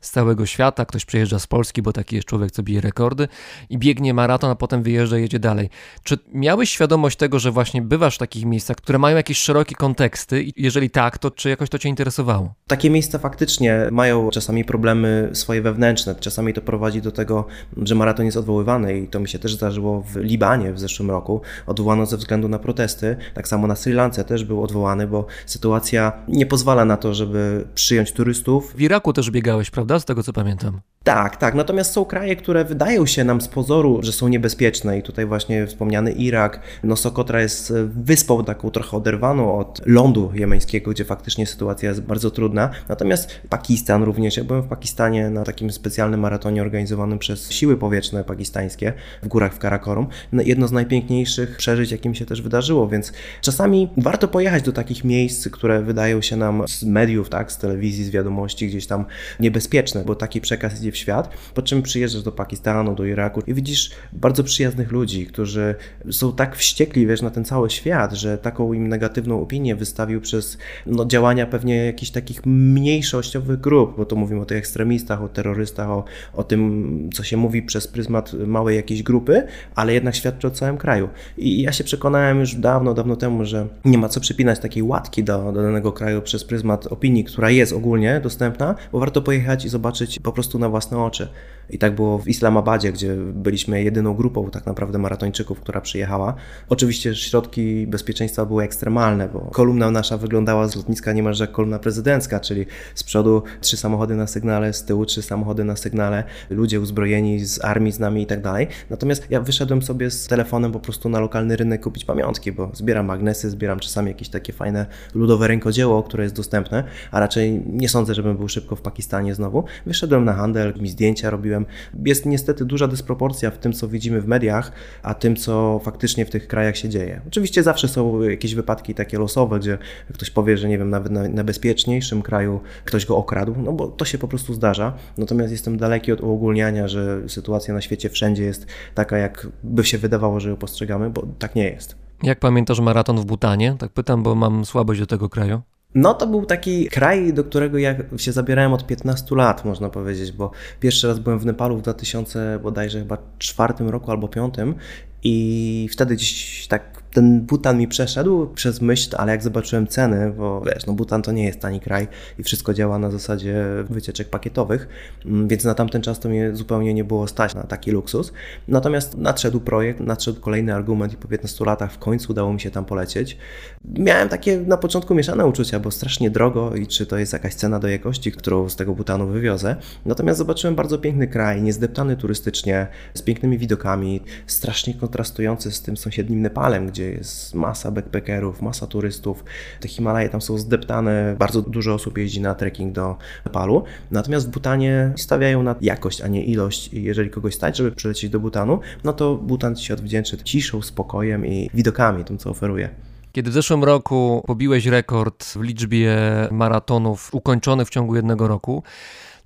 z całego świata, ktoś przyjeżdża z Polski, bo taki jest człowiek, co bije rekordy i biegnie maraton, a potem wyjeżdża i jedzie dalej. Czy miałeś świadomość tego, że właśnie bywasz w takich miejscach, które mają jakieś szerokie konteksty i jeżeli tak, to czy jakoś to cię interesowało? Takie miejsca faktycznie mają czasami problemy swoje wewnętrzne, czasami to prowadzi do tego, że maraton jest odwoływany i to mi się też zdarzyło w Libanie w zeszłym roku. Odwołano ze względu na protesty. Tak samo na Sri Lance też był odwołany, bo sytuacja nie pozwala na to, żeby przyjąć turystów. W Iraku też biegałeś, prawda? prawda? Z tego co pamiętam. Tak, tak. Natomiast są kraje, które wydają się nam z pozoru, że są niebezpieczne i tutaj właśnie wspomniany Irak. No Sokotra jest wyspą taką trochę oderwaną od lądu jemeńskiego, gdzie faktycznie sytuacja jest bardzo trudna. Natomiast Pakistan również. Ja byłem w Pakistanie na takim specjalnym maratonie organizowanym przez Siły siły powietrzne pakistańskie w górach w Karakorum. No, jedno z najpiękniejszych przeżyć, jakim się też wydarzyło, więc czasami warto pojechać do takich miejsc, które wydają się nam z mediów, tak, z telewizji, z wiadomości gdzieś tam niebezpieczne, bo taki przekaz idzie w świat, po czym przyjeżdżasz do Pakistanu, do Iraku i widzisz bardzo przyjaznych ludzi, którzy są tak wściekli, wiesz, na ten cały świat, że taką im negatywną opinię wystawił przez no, działania pewnie jakichś takich mniejszościowych grup, bo to mówimy o tych ekstremistach, o terrorystach, o, o tym, co się mówi przez pryzmat małej jakiejś grupy, ale jednak świadczy o całym kraju. I ja się przekonałem już dawno, dawno temu, że nie ma co przypinać takiej łatki do, do danego kraju przez pryzmat opinii, która jest ogólnie dostępna, bo warto pojechać i zobaczyć po prostu na własne oczy. I tak było w Islamabadzie, gdzie byliśmy jedyną grupą tak naprawdę maratończyków, która przyjechała. Oczywiście środki bezpieczeństwa były ekstremalne, bo kolumna nasza wyglądała z lotniska niemalże jak kolumna prezydencka, czyli z przodu trzy samochody na sygnale, z tyłu trzy samochody na sygnale, ludzie uzbrojeni z armii z nami i tak dalej. Natomiast ja wyszedłem sobie z telefonem po prostu na lokalny rynek kupić pamiątki, bo zbieram magnesy, zbieram czasami jakieś takie fajne ludowe rękodzieło, które jest dostępne, a raczej nie sądzę, żebym był szybko w Pakistanie znowu. Wyszedłem na handel, mi zdjęcia robiłem. Jest niestety duża dysproporcja w tym, co widzimy w mediach, a tym, co faktycznie w tych krajach się dzieje. Oczywiście zawsze są jakieś wypadki takie losowe, gdzie ktoś powie, że nie wiem, nawet na, na bezpieczniejszym kraju ktoś go okradł, no bo to się po prostu zdarza. Natomiast jestem daleki od uogólniania, że sytuacja na świecie wszędzie jest taka, jak by się wydawało, że ją postrzegamy, bo tak nie jest. Jak pamiętasz maraton w Butanie? Tak pytam, bo mam słabość do tego kraju. No to był taki kraj, do którego ja się zabierałem od 15 lat, można powiedzieć, bo pierwszy raz byłem w Nepalu w 2000 bodajże chyba czwartym roku albo piątym i wtedy gdzieś tak ten Butan mi przeszedł przez myśl, ale jak zobaczyłem ceny, bo wiesz, no Butan to nie jest tani kraj i wszystko działa na zasadzie wycieczek pakietowych, mm, więc na tamten czas to mnie zupełnie nie było stać na taki luksus. Natomiast nadszedł projekt, nadszedł kolejny argument i po 15 latach w końcu udało mi się tam polecieć. Miałem takie na początku mieszane uczucia, bo strasznie drogo i czy to jest jakaś cena do jakości, którą z tego Butanu wywiozę. Natomiast zobaczyłem bardzo piękny kraj, niezdeptany turystycznie, z pięknymi widokami, strasznie kontrastujący z tym sąsiednim Nepalem, gdzie gdzie jest masa backpackerów, masa turystów. Te Himalaje tam są zdeptane, bardzo dużo osób jeździ na trekking do Nepalu. Natomiast w Butanie stawiają na jakość, a nie ilość. Jeżeli kogoś stać, żeby przylecieć do Butanu, no to Butan się odwdzięczy ciszą, spokojem i widokami, tym co oferuje. Kiedy w zeszłym roku pobiłeś rekord w liczbie maratonów ukończonych w ciągu jednego roku,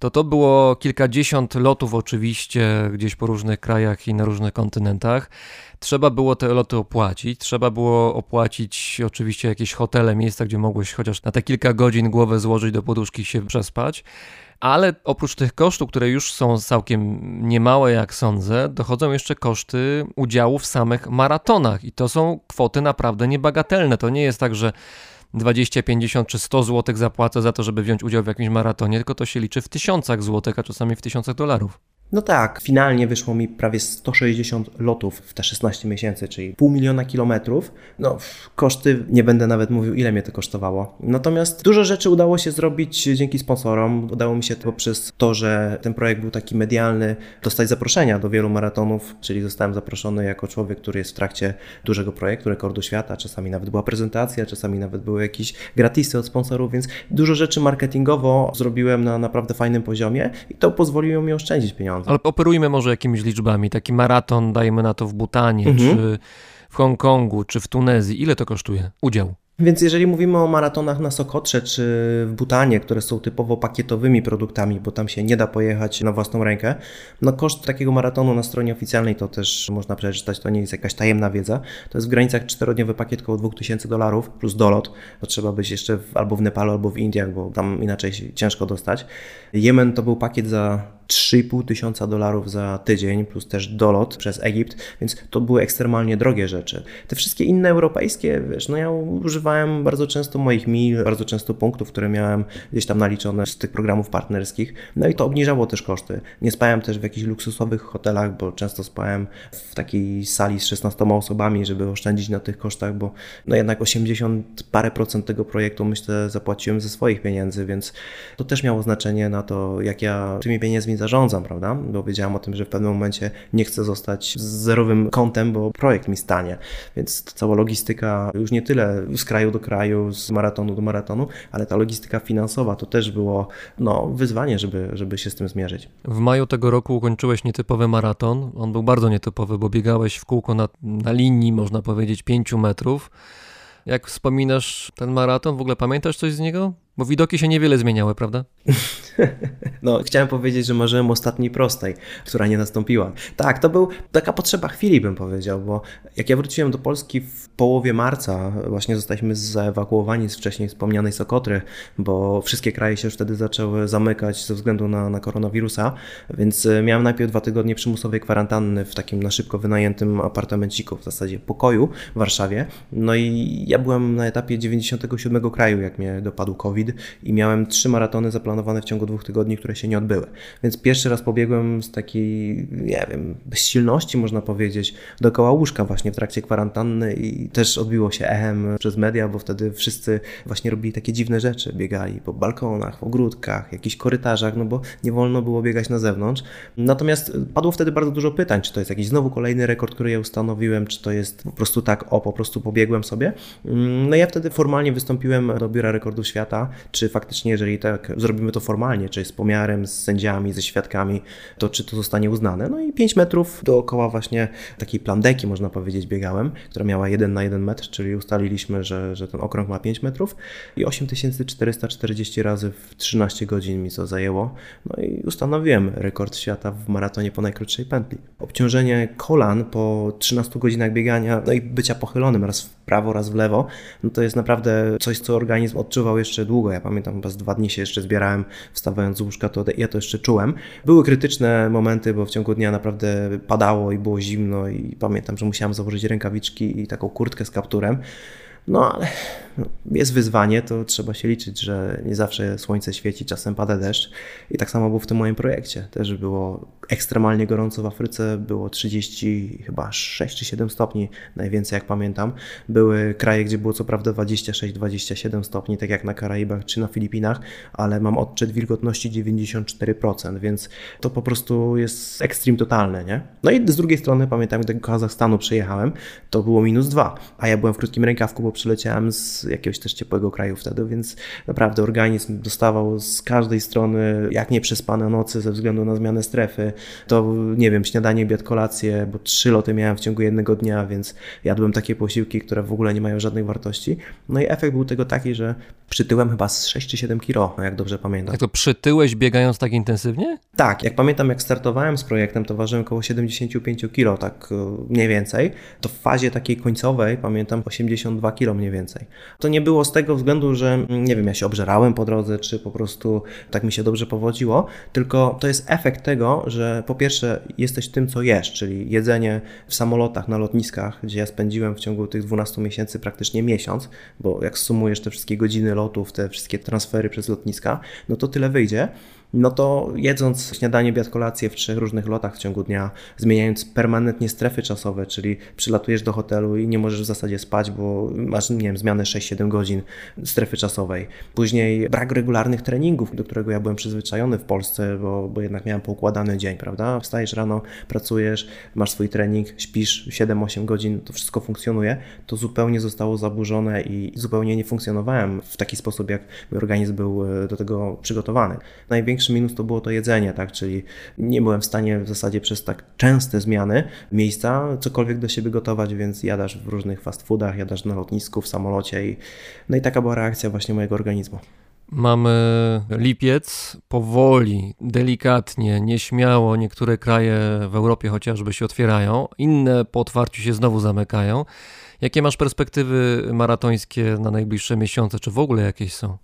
to to było kilkadziesiąt lotów oczywiście gdzieś po różnych krajach i na różnych kontynentach. Trzeba było te loty opłacić, trzeba było opłacić oczywiście jakieś hotele, miejsca, gdzie mogłeś chociaż na te kilka godzin głowę złożyć do poduszki się przespać. Ale oprócz tych kosztów, które już są całkiem niemałe, jak sądzę, dochodzą jeszcze koszty udziału w samych maratonach. I to są kwoty naprawdę niebagatelne. To nie jest tak, że 20, 50 czy 100 zł zapłacę za to, żeby wziąć udział w jakimś maratonie, tylko to się liczy w tysiącach złotych, a czasami w tysiącach dolarów. No tak, finalnie wyszło mi prawie 160 lotów w te 16 miesięcy, czyli pół miliona kilometrów. No, koszty, nie będę nawet mówił, ile mnie to kosztowało. Natomiast dużo rzeczy udało się zrobić dzięki sponsorom. Udało mi się to poprzez to, że ten projekt był taki medialny, dostać zaproszenia do wielu maratonów, czyli zostałem zaproszony jako człowiek, który jest w trakcie dużego projektu, rekordu świata. Czasami nawet była prezentacja, czasami nawet były jakieś gratisy od sponsorów, więc dużo rzeczy marketingowo zrobiłem na naprawdę fajnym poziomie i to pozwoliło mi oszczędzić pieniądze. Ale operujmy może jakimiś liczbami. Taki maraton, dajmy na to w Butanie, mhm. czy w Hongkongu, czy w Tunezji. Ile to kosztuje? Udział. Więc jeżeli mówimy o maratonach na Sokotrze czy w Butanie, które są typowo pakietowymi produktami, bo tam się nie da pojechać na własną rękę, no koszt takiego maratonu na stronie oficjalnej to też można przeczytać, to nie jest jakaś tajemna wiedza. To jest w granicach czterodniowy pakiet około 2000 dolarów plus dolot. To trzeba być jeszcze w, albo w Nepalu, albo w Indiach, bo tam inaczej ciężko dostać. Jemen to był pakiet za 3,5 tysiąca dolarów za tydzień, plus też dolot przez Egipt, więc to były ekstremalnie drogie rzeczy. Te wszystkie inne europejskie, wiesz, no ja używałem bardzo często moich mil, bardzo często punktów, które miałem gdzieś tam naliczone z tych programów partnerskich, no i to obniżało też koszty. Nie spałem też w jakichś luksusowych hotelach, bo często spałem w takiej sali z 16 osobami, żeby oszczędzić na tych kosztach, bo no jednak 80 parę procent tego projektu myślę zapłaciłem ze swoich pieniędzy, więc to też miało znaczenie na to, jak ja tymi pieniędzmi dzień zarządzam, prawda? Bo wiedziałem o tym, że w pewnym momencie nie chcę zostać z zerowym kątem, bo projekt mi stanie. Więc cała logistyka już nie tyle z kraju do kraju, z maratonu do maratonu, ale ta logistyka finansowa to też było no, wyzwanie, żeby, żeby się z tym zmierzyć. W maju tego roku ukończyłeś nietypowy maraton. On był bardzo nietypowy, bo biegałeś w kółko na, na linii, można powiedzieć, 5 metrów. Jak wspominasz ten maraton, w ogóle pamiętasz coś z niego? Bo widoki się niewiele zmieniały, prawda? No, chciałem powiedzieć, że marzyłem ostatniej prostej, która nie nastąpiła. Tak, to był taka potrzeba chwili, bym powiedział, bo jak ja wróciłem do Polski w połowie marca, właśnie zostaliśmy zaewakuowani z wcześniej wspomnianej Sokotry, bo wszystkie kraje się już wtedy zaczęły zamykać ze względu na, na koronawirusa, więc e, miałem najpierw dwa tygodnie przymusowej kwarantanny w takim na szybko wynajętym apartamenciku, w zasadzie pokoju w Warszawie. No i ja byłem na etapie 97 kraju, jak mnie dopadł COVID i miałem trzy maratony zaplanowane w ciągu dwóch tygodni, które się nie odbyły. Więc pierwszy raz pobiegłem z takiej, nie wiem, bezsilności można powiedzieć, dookoła łóżka właśnie w trakcie kwarantanny i też odbiło się echem przez media, bo wtedy wszyscy właśnie robili takie dziwne rzeczy, biegali po balkonach, w ogródkach, jakichś korytarzach, no bo nie wolno było biegać na zewnątrz. Natomiast padło wtedy bardzo dużo pytań, czy to jest jakiś znowu kolejny rekord, który ja ustanowiłem, czy to jest po prostu tak, o, po prostu pobiegłem sobie. No ja wtedy formalnie wystąpiłem do Biura Rekordów Świata, czy faktycznie, jeżeli tak zrobimy to formalnie, czy z pomiarem, z sędziami, ze świadkami, to czy to zostanie uznane. No i 5 metrów dookoła właśnie takiej plandeki, można powiedzieć, biegałem, która miała 1 na 1 metr, czyli ustaliliśmy, że, że ten okrąg ma 5 metrów i 8440 razy w 13 godzin mi to zajęło. No i ustanowiłem rekord świata w maratonie po najkrótszej pętli. Obciążenie kolan po 13 godzinach biegania, no i bycia pochylonym raz w prawo, raz w lewo, no to jest naprawdę coś, co organizm odczuwał jeszcze długo. Ja pamiętam, chyba z dwa dni się jeszcze zbierałem, wstawając z łóżka, to ja to jeszcze czułem. Były krytyczne momenty, bo w ciągu dnia naprawdę padało i było zimno i pamiętam, że musiałem założyć rękawiczki i taką kurtkę z kapturem. No ale jest wyzwanie, to trzeba się liczyć, że nie zawsze słońce świeci, czasem pada deszcz. I tak samo było w tym moim projekcie. Też było ekstremalnie gorąco w Afryce, było 30, chyba 6 czy 7 stopni, najwięcej jak pamiętam. Były kraje, gdzie było co prawda 26-27 stopni, tak jak na Karaibach czy na Filipinach, ale mam odczyt wilgotności 94%, więc to po prostu jest ekstrem totalny, nie? No i z drugiej strony pamiętam, gdy do Kazachstanu przyjechałem, to było minus 2, a ja byłem w krótkim rękawku, bo przyleciałem z jakiegoś też ciepłego kraju wtedy, więc naprawdę organizm dostawał z każdej strony jak nieprzespane nocy ze względu na zmianę strefy. To nie wiem, śniadanie, obiad, kolację, bo trzy loty miałem w ciągu jednego dnia, więc jadłem takie posiłki, które w ogóle nie mają żadnej wartości. No i efekt był tego taki, że przytyłem chyba z 6 czy 7 kilo, no jak dobrze pamiętam. Jak to przytyłeś biegając tak intensywnie? Tak, jak pamiętam, jak startowałem z projektem, to ważyłem około 75 kilo, tak mniej więcej. To w fazie takiej końcowej pamiętam 82 kilo mniej więcej. To nie było z tego względu, że nie wiem, ja się obżerałem po drodze, czy po prostu tak mi się dobrze powodziło, tylko to jest efekt tego, że po pierwsze jesteś tym, co jesz, czyli jedzenie w samolotach, na lotniskach, gdzie ja spędziłem w ciągu tych 12 miesięcy praktycznie miesiąc, bo jak sumujesz te wszystkie godziny lotów, te wszystkie transfery przez lotniska, no to tyle wyjdzie no to jedząc śniadanie, obiad, kolację w trzech różnych lotach w ciągu dnia, zmieniając permanentnie strefy czasowe, czyli przylatujesz do hotelu i nie możesz w zasadzie spać, bo masz, nie wiem, zmianę 6-7 godzin strefy czasowej. Później brak regularnych treningów, do którego ja byłem przyzwyczajony w Polsce, bo, bo jednak miałem poukładany dzień, prawda? Wstajesz rano, pracujesz, masz swój trening, śpisz 7-8 godzin, to wszystko funkcjonuje. To zupełnie zostało zaburzone i zupełnie nie funkcjonowałem w taki sposób, jak mój organizm był e, do tego przygotowany. Największy największy minus to było to jedzenie, tak? Czyli nie byłem w stanie w zasadzie przez tak częste zmiany miejsca cokolwiek do siebie gotować, więc jadasz w różnych fast foodach, jadasz na lotnisku, w samolocie i no i taka była reakcja właśnie mojego organizmu. Mamy lipiec, powoli, delikatnie, nieśmiało niektóre kraje w Europie chociażby się otwierają, inne po otwarciu się znowu zamykają. Jakie masz perspektywy maratońskie na najbliższe miesiące, czy w ogóle jakieś są?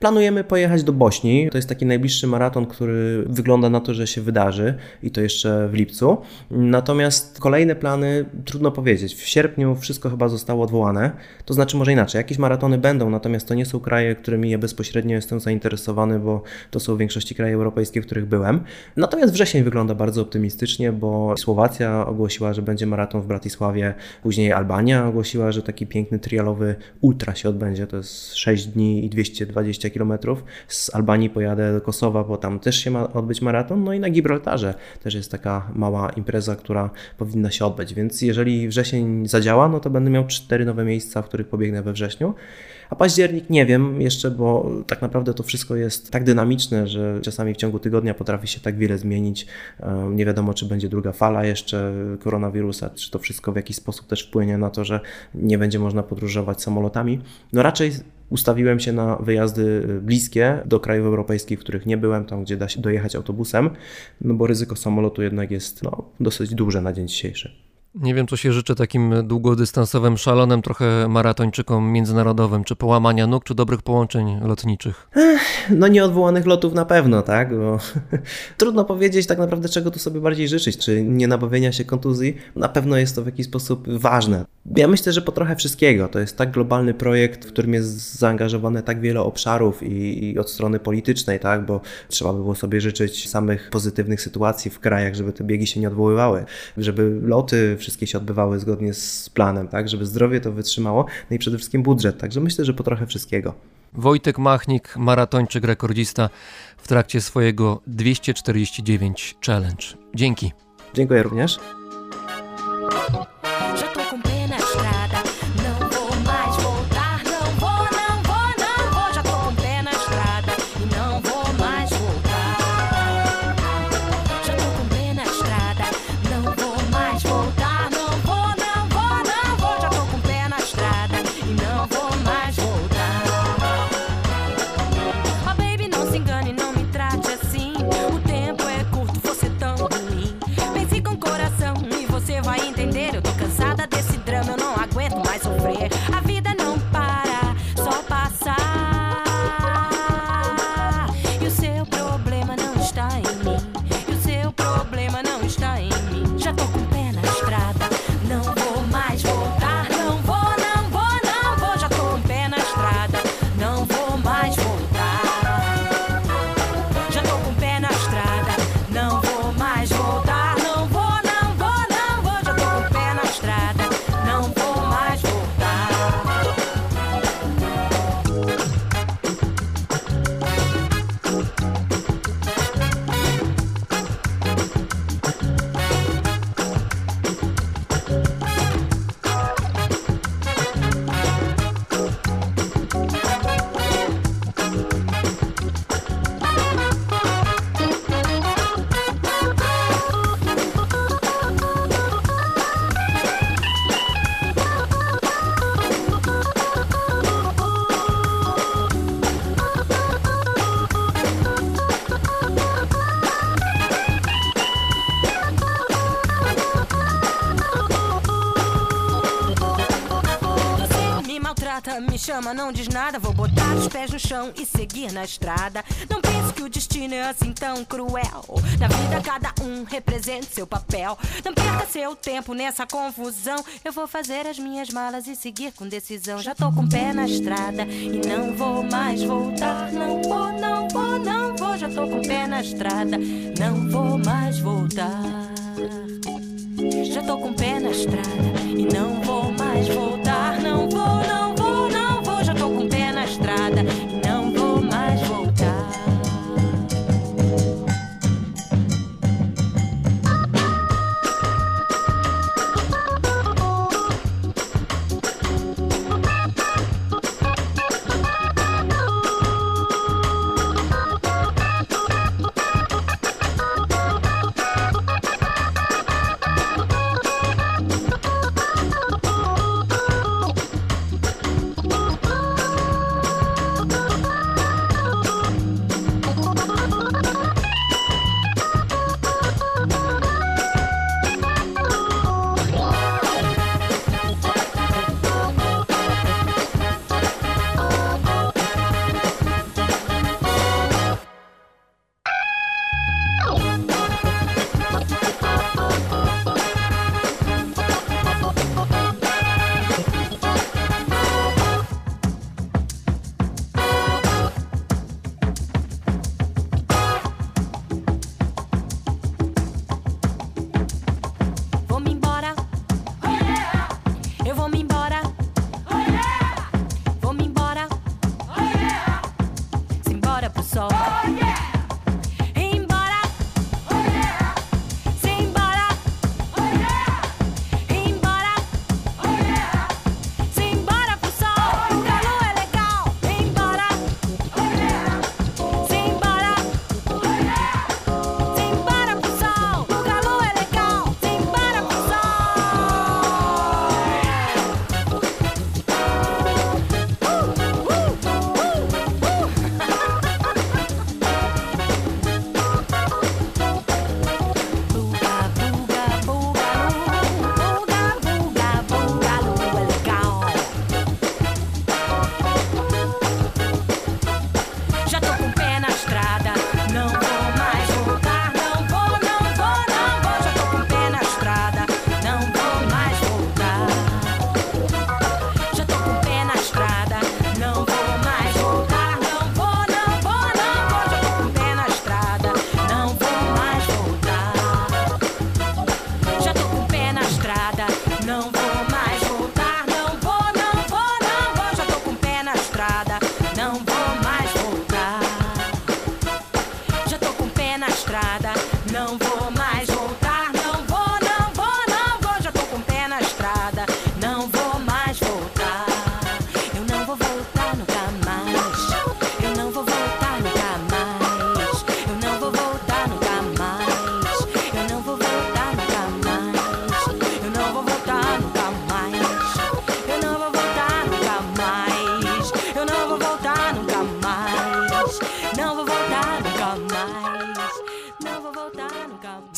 Planujemy pojechać do Bośni. To jest taki najbliższy maraton, który wygląda na to, że się wydarzy i to jeszcze w lipcu. Natomiast kolejne plany trudno powiedzieć. W sierpniu wszystko chyba zostało odwołane. To znaczy może inaczej, jakieś maratony będą, natomiast to nie są kraje, którymi ja bezpośrednio jestem zainteresowany, bo to są w większości kraje europejskie, w których byłem. Natomiast wrzesień wygląda bardzo optymistycznie, bo Słowacja ogłosiła, że będzie maraton w Bratysławie, później Albania ogłosiła, że taki piękny trialowy ultra się odbędzie. To jest 6 dni i 220 km. Z Albanii pojadę do Kosowa, bo tam też się ma odbyć maraton. No i na Gibraltarze też jest taka mała impreza, która powinna się odbyć. Więc jeżeli wrzesień zadziała, no to będę miał cztery nowe miejsca, w których pobiegnę we wrześniu. A październik nie wiem jeszcze, bo tak naprawdę to wszystko jest tak dynamiczne, że czasami w ciągu tygodnia potrafi się tak wiele zmienić. Nie wiadomo, czy będzie druga fala jeszcze koronawirusa, czy to wszystko w jakiś sposób też wpłynie na to, że nie będzie można podróżować samolotami. No raczej ustawiłem się na wyjazdy bliskie do krajów europejskich, w których nie byłem, tam gdzie da się dojechać autobusem, no bo ryzyko samolotu jednak jest no, dosyć duże na dzień dzisiejszy. Nie wiem, co się życzy takim długodystansowym szalonem trochę maratończykom międzynarodowym, czy połamania nóg, czy dobrych połączeń lotniczych. No nieodwołanych lotów na pewno, tak? Bo trudno powiedzieć tak naprawdę, czego tu sobie bardziej życzyć. Czy nie nabawienia się kontuzji? Na pewno jest to w jakiś sposób ważne. Ja myślę, że po trochę wszystkiego. To jest tak globalny projekt, w którym jest zaangażowane tak wiele obszarów i, i od strony politycznej, tak? Bo trzeba by było sobie życzyć samych pozytywnych sytuacji w krajach, żeby te biegi się nie odwoływały, żeby loty wszystkie się odbywały zgodnie z planem, tak? Żeby zdrowie to wytrzymało, no i przede wszystkim budżet. Także myślę, że po trochę wszystkiego. Wojtek Machnik, maratończyk, rekordista w trakcie swojego 249 Challenge. Dzięki. Dziękuję również. Me chama, não diz nada. Vou botar os pés no chão e seguir na estrada. Não pense que o destino é assim tão cruel. Na vida, cada um representa seu papel. Não perca seu tempo nessa confusão. Eu vou fazer as minhas malas e seguir com decisão. Já tô com o pé na estrada e não vou mais voltar. Não vou, não vou, não vou. Já tô com o pé na estrada, não vou mais voltar. Já tô com o pé na estrada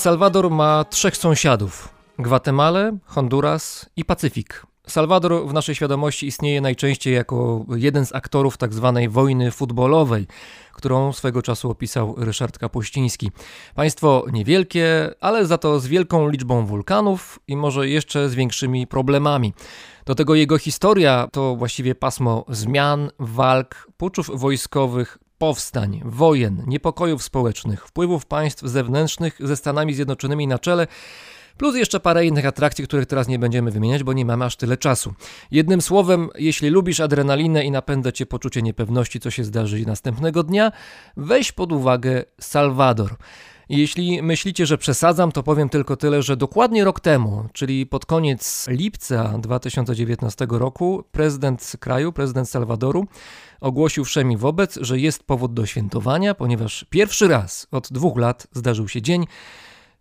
Salwador ma trzech sąsiadów: Gwatemalę, Honduras i Pacyfik. Salwador w naszej świadomości istnieje najczęściej jako jeden z aktorów tzw. wojny futbolowej, którą swego czasu opisał Ryszard Kapuściński. Państwo niewielkie, ale za to z wielką liczbą wulkanów i może jeszcze z większymi problemami. Do tego jego historia to właściwie pasmo zmian, walk, puczów wojskowych, powstań, wojen, niepokojów społecznych, wpływów państw zewnętrznych ze Stanami Zjednoczonymi na czele, plus jeszcze parę innych atrakcji, których teraz nie będziemy wymieniać, bo nie mamy aż tyle czasu. Jednym słowem, jeśli lubisz adrenalinę i napędza cię poczucie niepewności, co się zdarzy następnego dnia, weź pod uwagę Salwador. Jeśli myślicie, że przesadzam, to powiem tylko tyle, że dokładnie rok temu, czyli pod koniec lipca 2019 roku, prezydent kraju, prezydent Salwadoru, ogłosił wszemi wobec, że jest powód do świętowania, ponieważ pierwszy raz od dwóch lat zdarzył się dzień,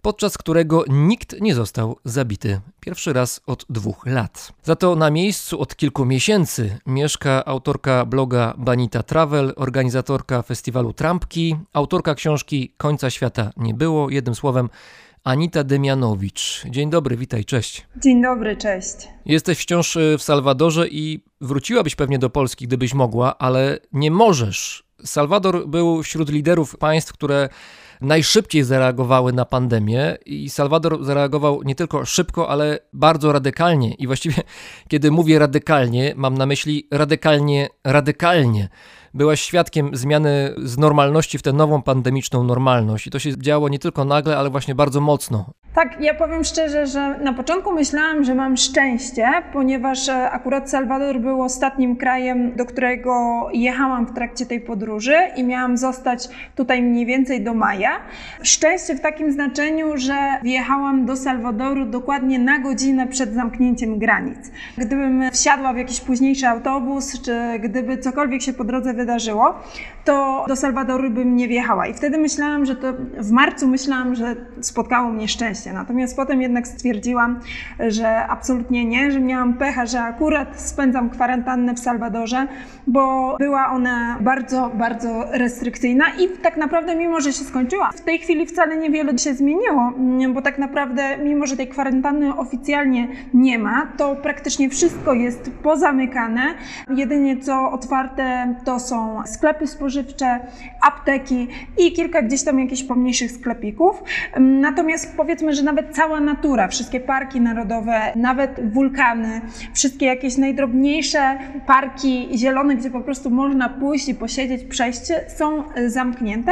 podczas którego nikt nie został zabity. Pierwszy raz od dwóch lat. Za to na miejscu od kilku miesięcy mieszka autorka bloga Banita Travel, organizatorka festiwalu Trampki, autorka książki Końca świata nie było, jednym słowem Anita Demianowicz. Dzień dobry, witaj, cześć. Dzień dobry, cześć. Jesteś wciąż y, w Salwadorze i wróciłabyś pewnie do Polski, gdybyś mogła, ale nie możesz. Salwador był wśród liderów państw, które najszybciej zareagowały na pandemię i Salwador zareagował nie tylko szybko, ale bardzo radykalnie. I właściwie, kiedy mówię radykalnie, mam na myśli radykalnie, radykalnie. Byłaś świadkiem zmiany z normalności w tę nową pandemiczną normalność. I to się działo nie tylko nagle, ale właśnie bardzo mocno. Tak, ja powiem szczerze, że na początku myślałam, że mam szczęście, ponieważ e, akurat Salwador był ostatnim krajem, do którego jechałam w trakcie tej podróży i miałam zostać tutaj mniej więcej do maja. Szczęście w takim znaczeniu, że wjechałam do Salwadoru dokładnie na godzinę przed zamknięciem granic. Gdybym wsiadła w jakiś późniejszy autobus, czy gdyby cokolwiek się po drodze wydarzyło, wydarzyło to do Salwadoru bym nie wjechała. I wtedy myślałam, że to w marcu myślałam, że spotkało mnie szczęście. Natomiast potem jednak stwierdziłam, że absolutnie nie, że miałam pecha, że akurat spędzam kwarantannę w Salwadorze, bo była ona bardzo, bardzo restrykcyjna i tak naprawdę, mimo że się skończyła, w tej chwili wcale niewiele się zmieniło, bo tak naprawdę, mimo że tej kwarantanny oficjalnie nie ma, to praktycznie wszystko jest pozamykane. Jedynie co otwarte to są sklepy spożywcze, apteki i kilka gdzieś tam jakichś pomniejszych sklepików. Natomiast powiedzmy, że nawet cała natura, wszystkie parki narodowe, nawet wulkany, wszystkie jakieś najdrobniejsze parki zielone, gdzie po prostu można pójść i posiedzieć, przejść, są e, zamknięte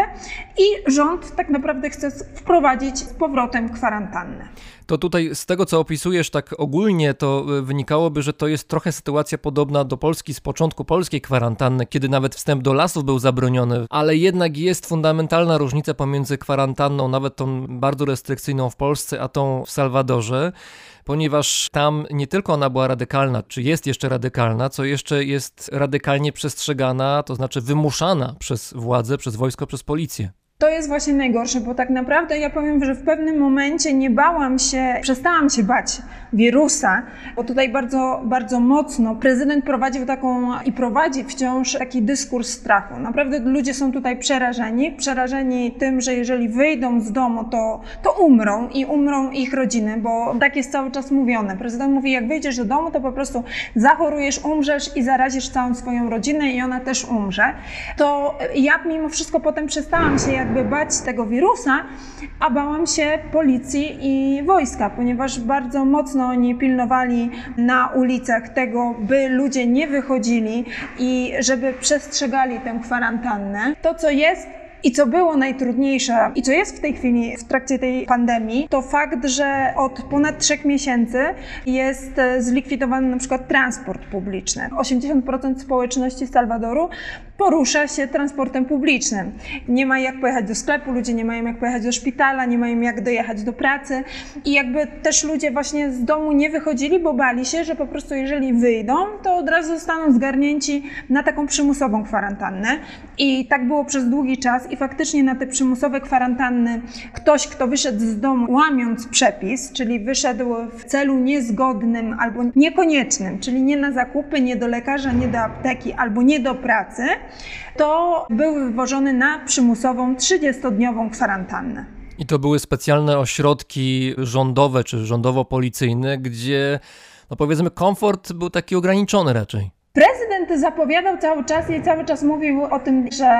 i rząd tak naprawdę chce wprowadzić z powrotem kwarantannę. To tutaj z tego, co opisujesz tak ogólnie, to e, wynikałoby, że to jest trochę sytuacja podobna do Polski z początku polskiej kwarantanny, kiedy nawet wstęp do lasów był zabroniony, ale jednak jest fundamentalna różnica pomiędzy kwarantanną, nawet tą bardzo restrykcyjną w Polsce, a tą w Salwadorze ponieważ tam nie tylko ona była radykalna, czy jest jeszcze radykalna, co jeszcze jest radykalnie przestrzegana, to znaczy wymuszana przez władze, przez wojsko, przez policję. To jest właśnie najgorsze, bo tak naprawdę ja powiem, że w pewnym momencie nie bałam się, przestałam się bać wirusa, bo tutaj bardzo, bardzo mocno prezydent prowadził taką i prowadzi wciąż taki dyskurs strachu. Naprawdę ludzie są tutaj przerażeni, przerażeni tym, że jeżeli wyjdą z domu, to, to umrą i umrą ich rodziny, bo tak jest cały czas mówione. Prezydent mówi, jak wyjdziesz do domu, to po prostu zachorujesz, umrzesz i zarazisz całą swoją rodzinę i ona też umrze. To ja mimo wszystko potem przestałam się jakby bać tego wirusa, a bałam się policji i wojska, ponieważ bardzo mocno oni pilnowali na ulicach tego, by ludzie nie wychodzili i żeby przestrzegali tę kwarantannę. To, co jest i co było najtrudniejsze i co jest w tej chwili w trakcie tej pandemii, to fakt, że od ponad trzech miesięcy jest zlikwidowany na przykład transport publiczny. 80% społeczności Salwadoru porusza się transportem publicznym. Nie ma jak pojechać do sklepu, ludzie nie mają jak pojechać do szpitala, nie mają jak dojechać do pracy i jakby też ludzie właśnie z domu nie wychodzili, bo bali się, że po prostu jeżeli wyjdą, to od razu zostaną zgarnięci na taką przymusową kwarantannę i tak było przez długi czas i faktycznie na te przymusowe kwarantanny ktoś, kto wyszedł z domu łamiąc przepis, czyli wyszedł w celu niezgodnym albo niekoniecznym, czyli nie na zakupy, nie do lekarza, nie do apteki albo nie do pracy, to był wywożony na przymusową 30-dniową kwarantannę. I to były specjalne ośrodki rządowe czy rządowo-policyjne, gdzie, no powiedzmy, komfort był taki ograniczony raczej. Zapowiadał cały czas i cały czas mówił o tym, że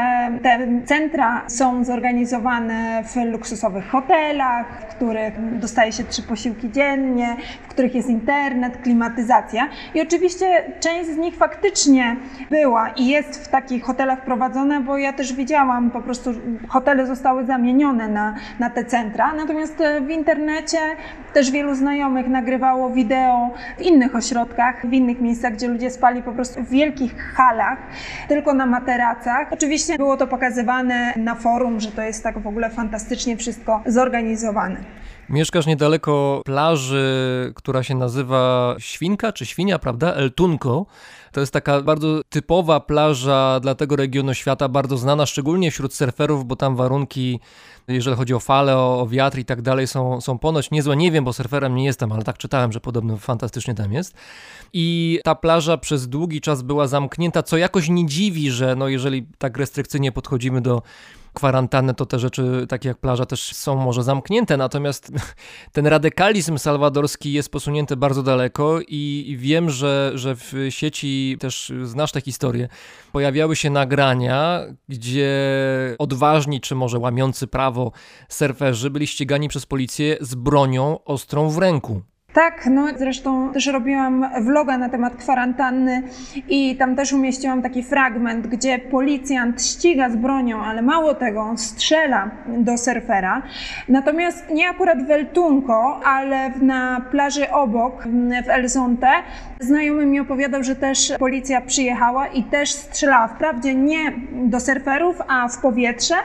te centra są zorganizowane w luksusowych hotelach, w których dostaje się trzy posiłki dziennie, w których jest internet, klimatyzacja. I oczywiście część z nich faktycznie była i jest w takich hotelach prowadzona, bo ja też widziałam, po prostu hotele zostały zamienione na, na te centra. Natomiast w internecie też wielu znajomych nagrywało wideo w innych ośrodkach, w innych miejscach, gdzie ludzie spali po prostu w wielkich halach, tylko na materacach. Oczywiście było to pokazywane na forum, że to jest tak w ogóle fantastycznie wszystko zorganizowane. Mieszkasz niedaleko plaży, która się nazywa Świnka czy Świnia, prawda? El Tunco. To jest taka bardzo typowa plaża dla tego regionu świata, bardzo znana szczególnie wśród surferów, bo tam warunki, jeżeli chodzi o fale, o, o wiatr i tak dalej, są, są ponoć niezłe. Nie wiem, bo surferem nie jestem, ale tak czytałem, że podobno fantastycznie tam jest. I ta plaża przez długi czas była zamknięta, co jakoś nie dziwi, że no jeżeli tak restrykcyjnie podchodzimy do kwarantannę, to te rzeczy, takie jak plaża, też są może zamknięte. Natomiast ten radykalizm salwadorski jest posunięty bardzo daleko i wiem, że, że w sieci też znasz tę historię. Pojawiały się nagrania, gdzie odważni, czy może łamiący prawo surferzy byli ścigani przez policję z bronią ostrą w ręku. Tak, no zresztą też robiłam vloga na temat kwarantanny i tam też umieściłam taki fragment, gdzie policjant ściga z bronią, ale mało tego, on strzela do surfera. Natomiast nie akurat w El Tunco, ale na plaży obok, w El Zonte, znajomy mi opowiadał, że też policja przyjechała i też strzelała. Wprawdzie nie do surferów, a w powietrze,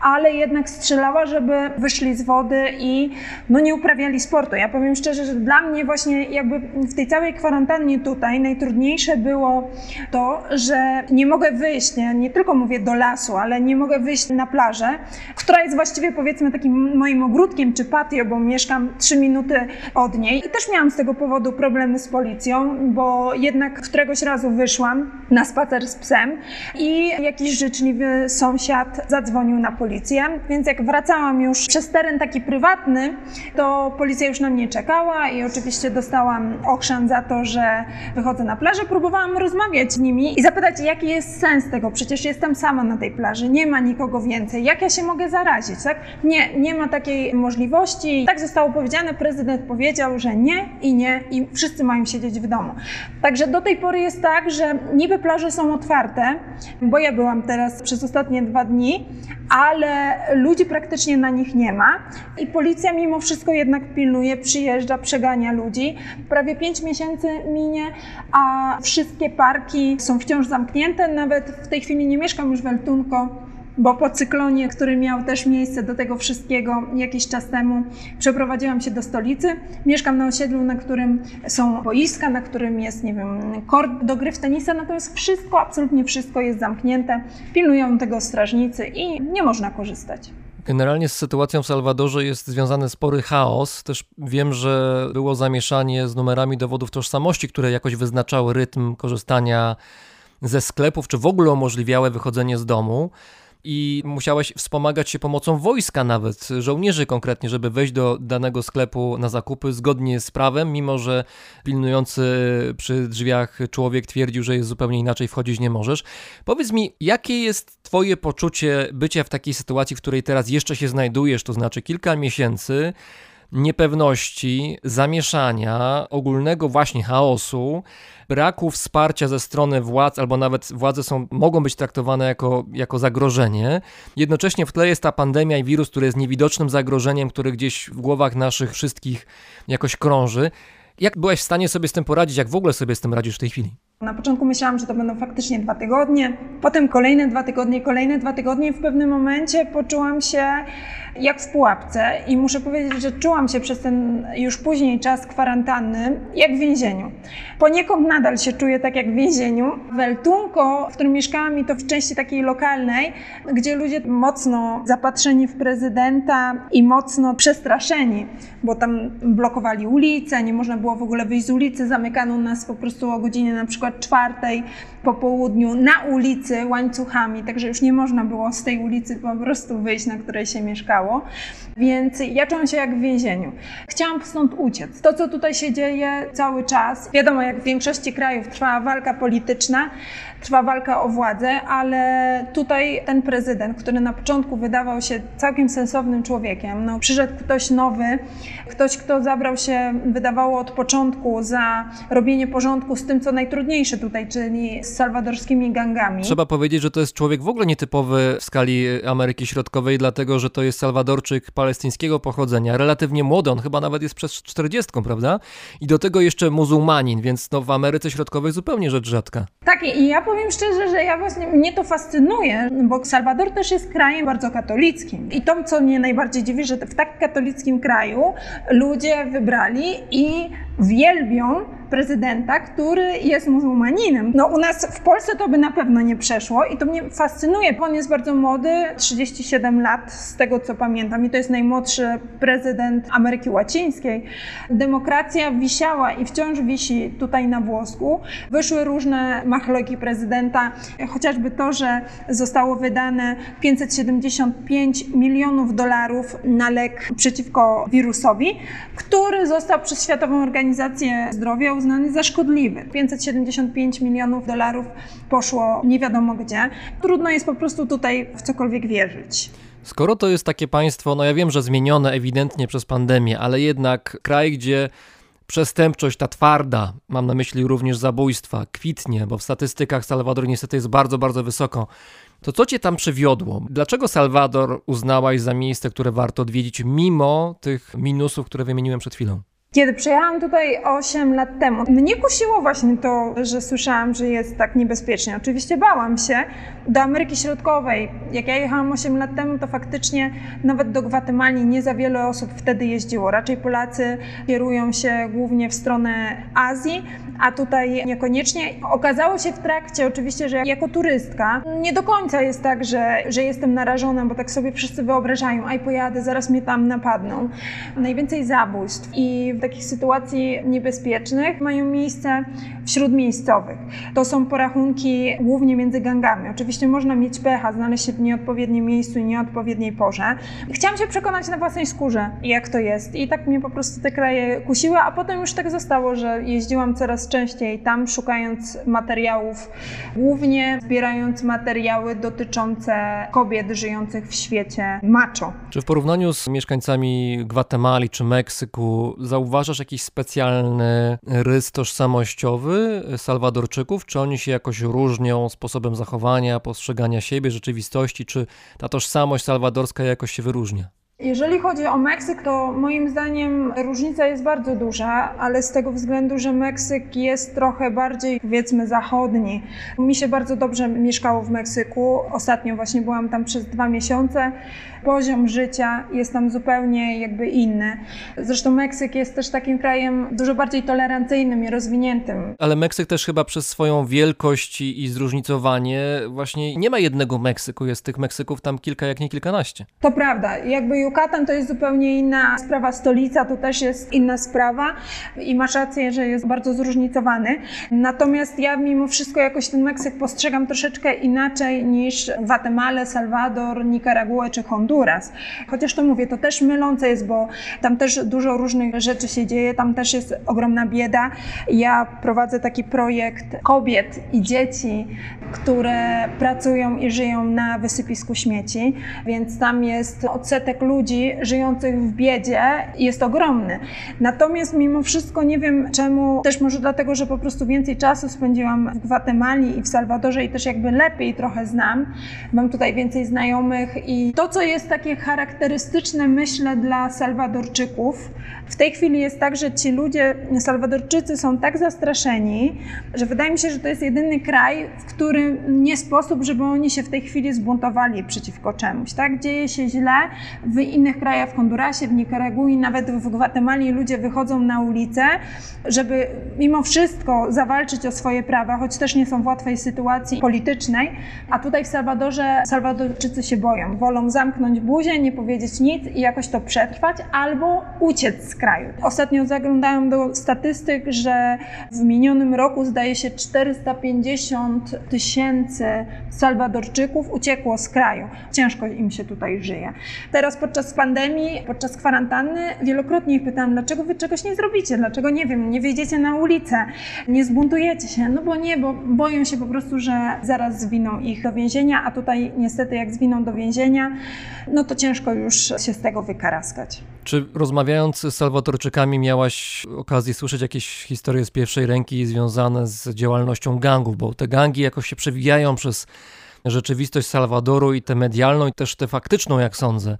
ale jednak strzelała, żeby wyszli z wody i no nie uprawiali sportu. Ja powiem szczerze, że dla mnie właśnie jakby w tej całej kwarantannie tutaj najtrudniejsze było to, że nie mogę wyjść, nie, nie tylko mówię do lasu, ale nie mogę wyjść na plażę, która jest właściwie powiedzmy takim moim ogródkiem czy patio, bo mieszkam trzy minuty od niej i też miałam z tego powodu problemy z policją, bo jednak któregoś razu wyszłam na spacer z psem i jakiś życzliwy sąsiad zadzwonił na policję, więc jak wracałam już przez teren taki prywatny, to policja już na mnie czekała i oczywiście dostałam ochrzan za to, że wychodzę na plażę. Próbowałam rozmawiać z nimi i zapytać, jaki jest sens tego. Przecież jestem sama na tej plaży, nie ma nikogo więcej. Jak ja się mogę zarazić, tak? Nie, nie ma takiej możliwości. Tak zostało powiedziane, prezydent powiedział, że nie i nie i wszyscy mają siedzieć w domu. Także do tej pory jest tak, że niby plaże są otwarte, bo ja byłam teraz przez ostatnie dwa dni, ale ludzi praktycznie na nich nie ma i policja mimo wszystko jednak pilnuje, przyjeżdża, przegania ludzi. Prawie pięć miesięcy minie, a wszystkie parki są wciąż zamknięte. Nawet w tej chwili nie mieszkam już w Eltunko, bo po cyklonie, który miał też miejsce do tego wszystkiego jakiś czas temu, przeprowadziłam się do stolicy. Mieszkam na osiedlu, na którym są boiska, na którym jest, nie wiem, kort do gry w tenisa, natomiast wszystko, absolutnie wszystko jest zamknięte. Pilnują tego strażnicy i nie można korzystać. Generalnie z sytuacją w Salwadorze jest związany spory chaos. Też wiem, że było zamieszanie z numerami dowodów tożsamości, które jakoś wyznaczały rytm korzystania ze sklepów, czy w ogóle umożliwiały wychodzenie z domu i musiałeś wspomagać się pomocą wojska nawet, żołnierzy konkretnie, żeby wejść do danego sklepu na zakupy zgodnie z prawem, mimo że pilnujący przy drzwiach człowiek twierdził, że jest zupełnie inaczej, wchodzić nie możesz. Powiedz mi, jakie jest twoje poczucie bycia w takiej sytuacji, w której teraz jeszcze się znajdujesz, to znaczy kilka miesięcy, niepewności, zamieszania, ogólnego właśnie chaosu, braku wsparcia ze strony władz, albo nawet władze są, mogą być traktowane jako, jako zagrożenie. Jednocześnie w tle jest ta pandemia i wirus, który jest niewidocznym zagrożeniem, który gdzieś w głowach naszych wszystkich jakoś krąży. Jak byłaś w stanie sobie z tym poradzić? Jak w ogóle sobie z tym radzisz w tej chwili? Na początku myślałam, że to będą faktycznie dwa tygodnie, potem kolejne dwa tygodnie, kolejne dwa tygodnie i w pewnym momencie poczułam się jak w pułapce i muszę powiedzieć, że czułam się przez ten już później czas kwarantanny jak w więzieniu. Poniekąd nadal się czuję tak jak w więzieniu. W Eltunko, w którym mieszkałam i to w części takiej lokalnej, gdzie ludzie mocno zapatrzeni w prezydenta i mocno przestraszeni, bo tam blokowali ulice, nie można było w ogóle wyjść z ulicy, zamykano nas po prostu o godzinie na przykład czwartej po południu na ulicy łańcuchami, także już nie można było z tej ulicy po prostu wyjść, na której się mieszkało. Więc ja czułam się jak w więzieniu. Chciałam stąd uciec. To, co tutaj się dzieje cały czas, wiadomo, jak w większości krajów trwa walka polityczna, trwa walka o władzę, ale tutaj ten prezydent, który na początku wydawał się całkiem sensownym człowiekiem, no, przyszedł ktoś nowy, ktoś, kto zabrał się, wydawało od początku za robienie porządku z tym, co najtrudniejsze tutaj, czyli z salwadorskimi gangami. Trzeba powiedzieć, że to jest człowiek w ogóle nietypowy w skali Ameryki Środkowej, dlatego że to jest Salwadorczyk palestyńskiego pochodzenia, relatywnie młody, on chyba nawet jest przez 40, prawda? I do tego jeszcze muzułmanin, więc no w Ameryce Środkowej zupełnie rzecz rzadka. Tak, i ja powiem szczerze, że ja właśnie, mnie to fascynuje, bo Salwador też jest krajem bardzo katolickim. I to, co mnie najbardziej dziwi, że w tak katolickim kraju ludzie wybrali i wielbią prezydenta, który jest muzułmaninem. No u nas w Polsce to by na pewno nie przeszło i to mnie fascynuje. On jest bardzo młody, 37 lat z tego co pamiętam i to jest najmłodszy prezydent Ameryki Łacińskiej. Demokracja wisiała i wciąż wisi tutaj na włosku. Wyszły różne machloki prezydenta, chociażby to, że zostało wydane 575 milionów dolarów na lek przeciwko wirusowi, który został przez Światową Organizację Zdrowia uznany za szkodliwy. 575 milionów dolarów poszło nie wiadomo gdzie. Trudno jest po prostu tutaj w cokolwiek wierzyć. Skoro to jest takie państwo, no ja wiem, że zmienione ewidentnie przez pandemię, ale jednak kraj, gdzie przestępczość, ta twarda, mam na myśli również zabójstwa, kwitnie, bo w statystykach Salwador niestety jest bardzo, bardzo wysoko. To co cię tam przywiodło? Dlaczego Salwador uznałaś za miejsce, które warto odwiedzić, mimo tych minusów, które wymieniłem przed chwilą? Kiedy przyjechałam tutaj 8 lat temu, mnie kusiło właśnie to, że słyszałam, że jest tak niebezpiecznie. Oczywiście bałam się. Do Ameryki Środkowej, jak ja jechałam 8 lat temu, to faktycznie nawet do Gwatemali nie za wiele osób wtedy jeździło. Raczej Polacy kierują się głównie w stronę Azji, a tutaj niekoniecznie. Okazało się w trakcie oczywiście, że jako turystka nie do końca jest tak, że, że jestem narażona, bo tak sobie wszyscy wyobrażają, aj pojadę, zaraz mnie tam napadną. Najwięcej zabójstw i takich sytuacji niebezpiecznych mają miejsce wśród miejscowych. To są porachunki głównie między gangami. Oczywiście można mieć pecha, znaleźć się w nieodpowiednim miejscu i nieodpowiedniej porze. Chciałam się przekonać na własnej skórze, jak to jest. I tak mnie po prostu te kraje kusiły, a potem już tak zostało, że jeździłam coraz częściej tam, szukając materiałów, głównie zbierając materiały dotyczące kobiet żyjących w świecie macho. Czy w porównaniu z mieszkańcami Gwatemali czy Meksyku zauważasz jakiś specjalny rys tożsamościowy Salwadorczyków? Czy oni się jakoś różnią sposobem zachowania, postrzegania siebie, rzeczywistości? Czy ta tożsamość salwadorska jakoś się wyróżnia? Jeżeli chodzi o Meksyk, to moim zdaniem różnica jest bardzo duża, ale z tego względu, że Meksyk jest trochę bardziej, powiedzmy, zachodni. Mi się bardzo dobrze mieszkało w Meksyku. Ostatnio właśnie byłam tam przez dwa miesiące. Poziom życia jest tam zupełnie jakby inny. Zresztą Meksyk jest też takim krajem dużo bardziej tolerancyjnym i rozwiniętym. Ale Meksyk też chyba przez swoją wielkość i zróżnicowanie właśnie nie ma jednego Meksyku. Jest tych Meksyków tam kilka, jak nie kilkanaście. To prawda. Jakby Yucatan to jest zupełnie inna sprawa. Stolica to też jest inna sprawa i masz rację, że jest bardzo zróżnicowany. Natomiast ja mimo wszystko jakoś ten Meksyk postrzegam troszeczkę inaczej niż Gwatemalę, Salwador, Nikaraguę czy Honduras. Chociaż to mówię, to też mylące jest, bo tam też dużo różnych rzeczy się dzieje, tam też jest ogromna bieda. Ja prowadzę taki projekt kobiet i dzieci, które pracują i żyją na wysypisku śmieci, więc tam jest odsetek ludzi żyjących w biedzie jest ogromny. Natomiast mimo wszystko nie wiem czemu, też może dlatego, że po prostu więcej czasu spędziłam w Gwatemali i w Salwadorze i też jakby lepiej trochę znam. Mam tutaj więcej znajomych i to, co jest takie charakterystyczne, myślę, dla Salwadorczyków, w tej chwili jest tak, że ci ludzie, Salwadorczycy są tak zastraszeni, że wydaje mi się, że to jest jedyny kraj, w którym nie sposób, żeby oni się w tej chwili zbuntowali przeciwko czemuś. Tak? Dzieje się źle w innych krajach, w Hondurasie, w Nikaragui, nawet w Gwatemali ludzie wychodzą na ulicę, żeby mimo wszystko zawalczyć o swoje prawa, choć też nie są w łatwej sytuacji politycznej, a tutaj w Salwadorze Salwadorczycy się boją. Wolą zamknąć buzię, nie powiedzieć nic i jakoś to przetrwać, albo uciec z kraju. Ostatnio zaglądałam do statystyk, że w minionym roku zdaje się 450 tysięcy Salwadorczyków uciekło z kraju. Ciężko im się tutaj żyje. Teraz podczas pandemii, podczas kwarantanny wielokrotnie ich pytałam, dlaczego wy czegoś nie zrobicie, dlaczego nie wiem, nie wyjdziecie na ulicę, nie zbuntujecie się. No bo nie, bo boją się po prostu, że zaraz zwiną ich do więzienia, a tutaj niestety jak zwiną do więzienia, no to ciężko już się z tego wykaraskać. Czy rozmawiając z Salwadorczykami miałaś okazję słyszeć jakieś historie z pierwszej ręki związane z działalnością gangów, bo te gangi jakoś się przewijają przez rzeczywistość Salwadoru i tę medialną i też tę faktyczną, jak sądzę.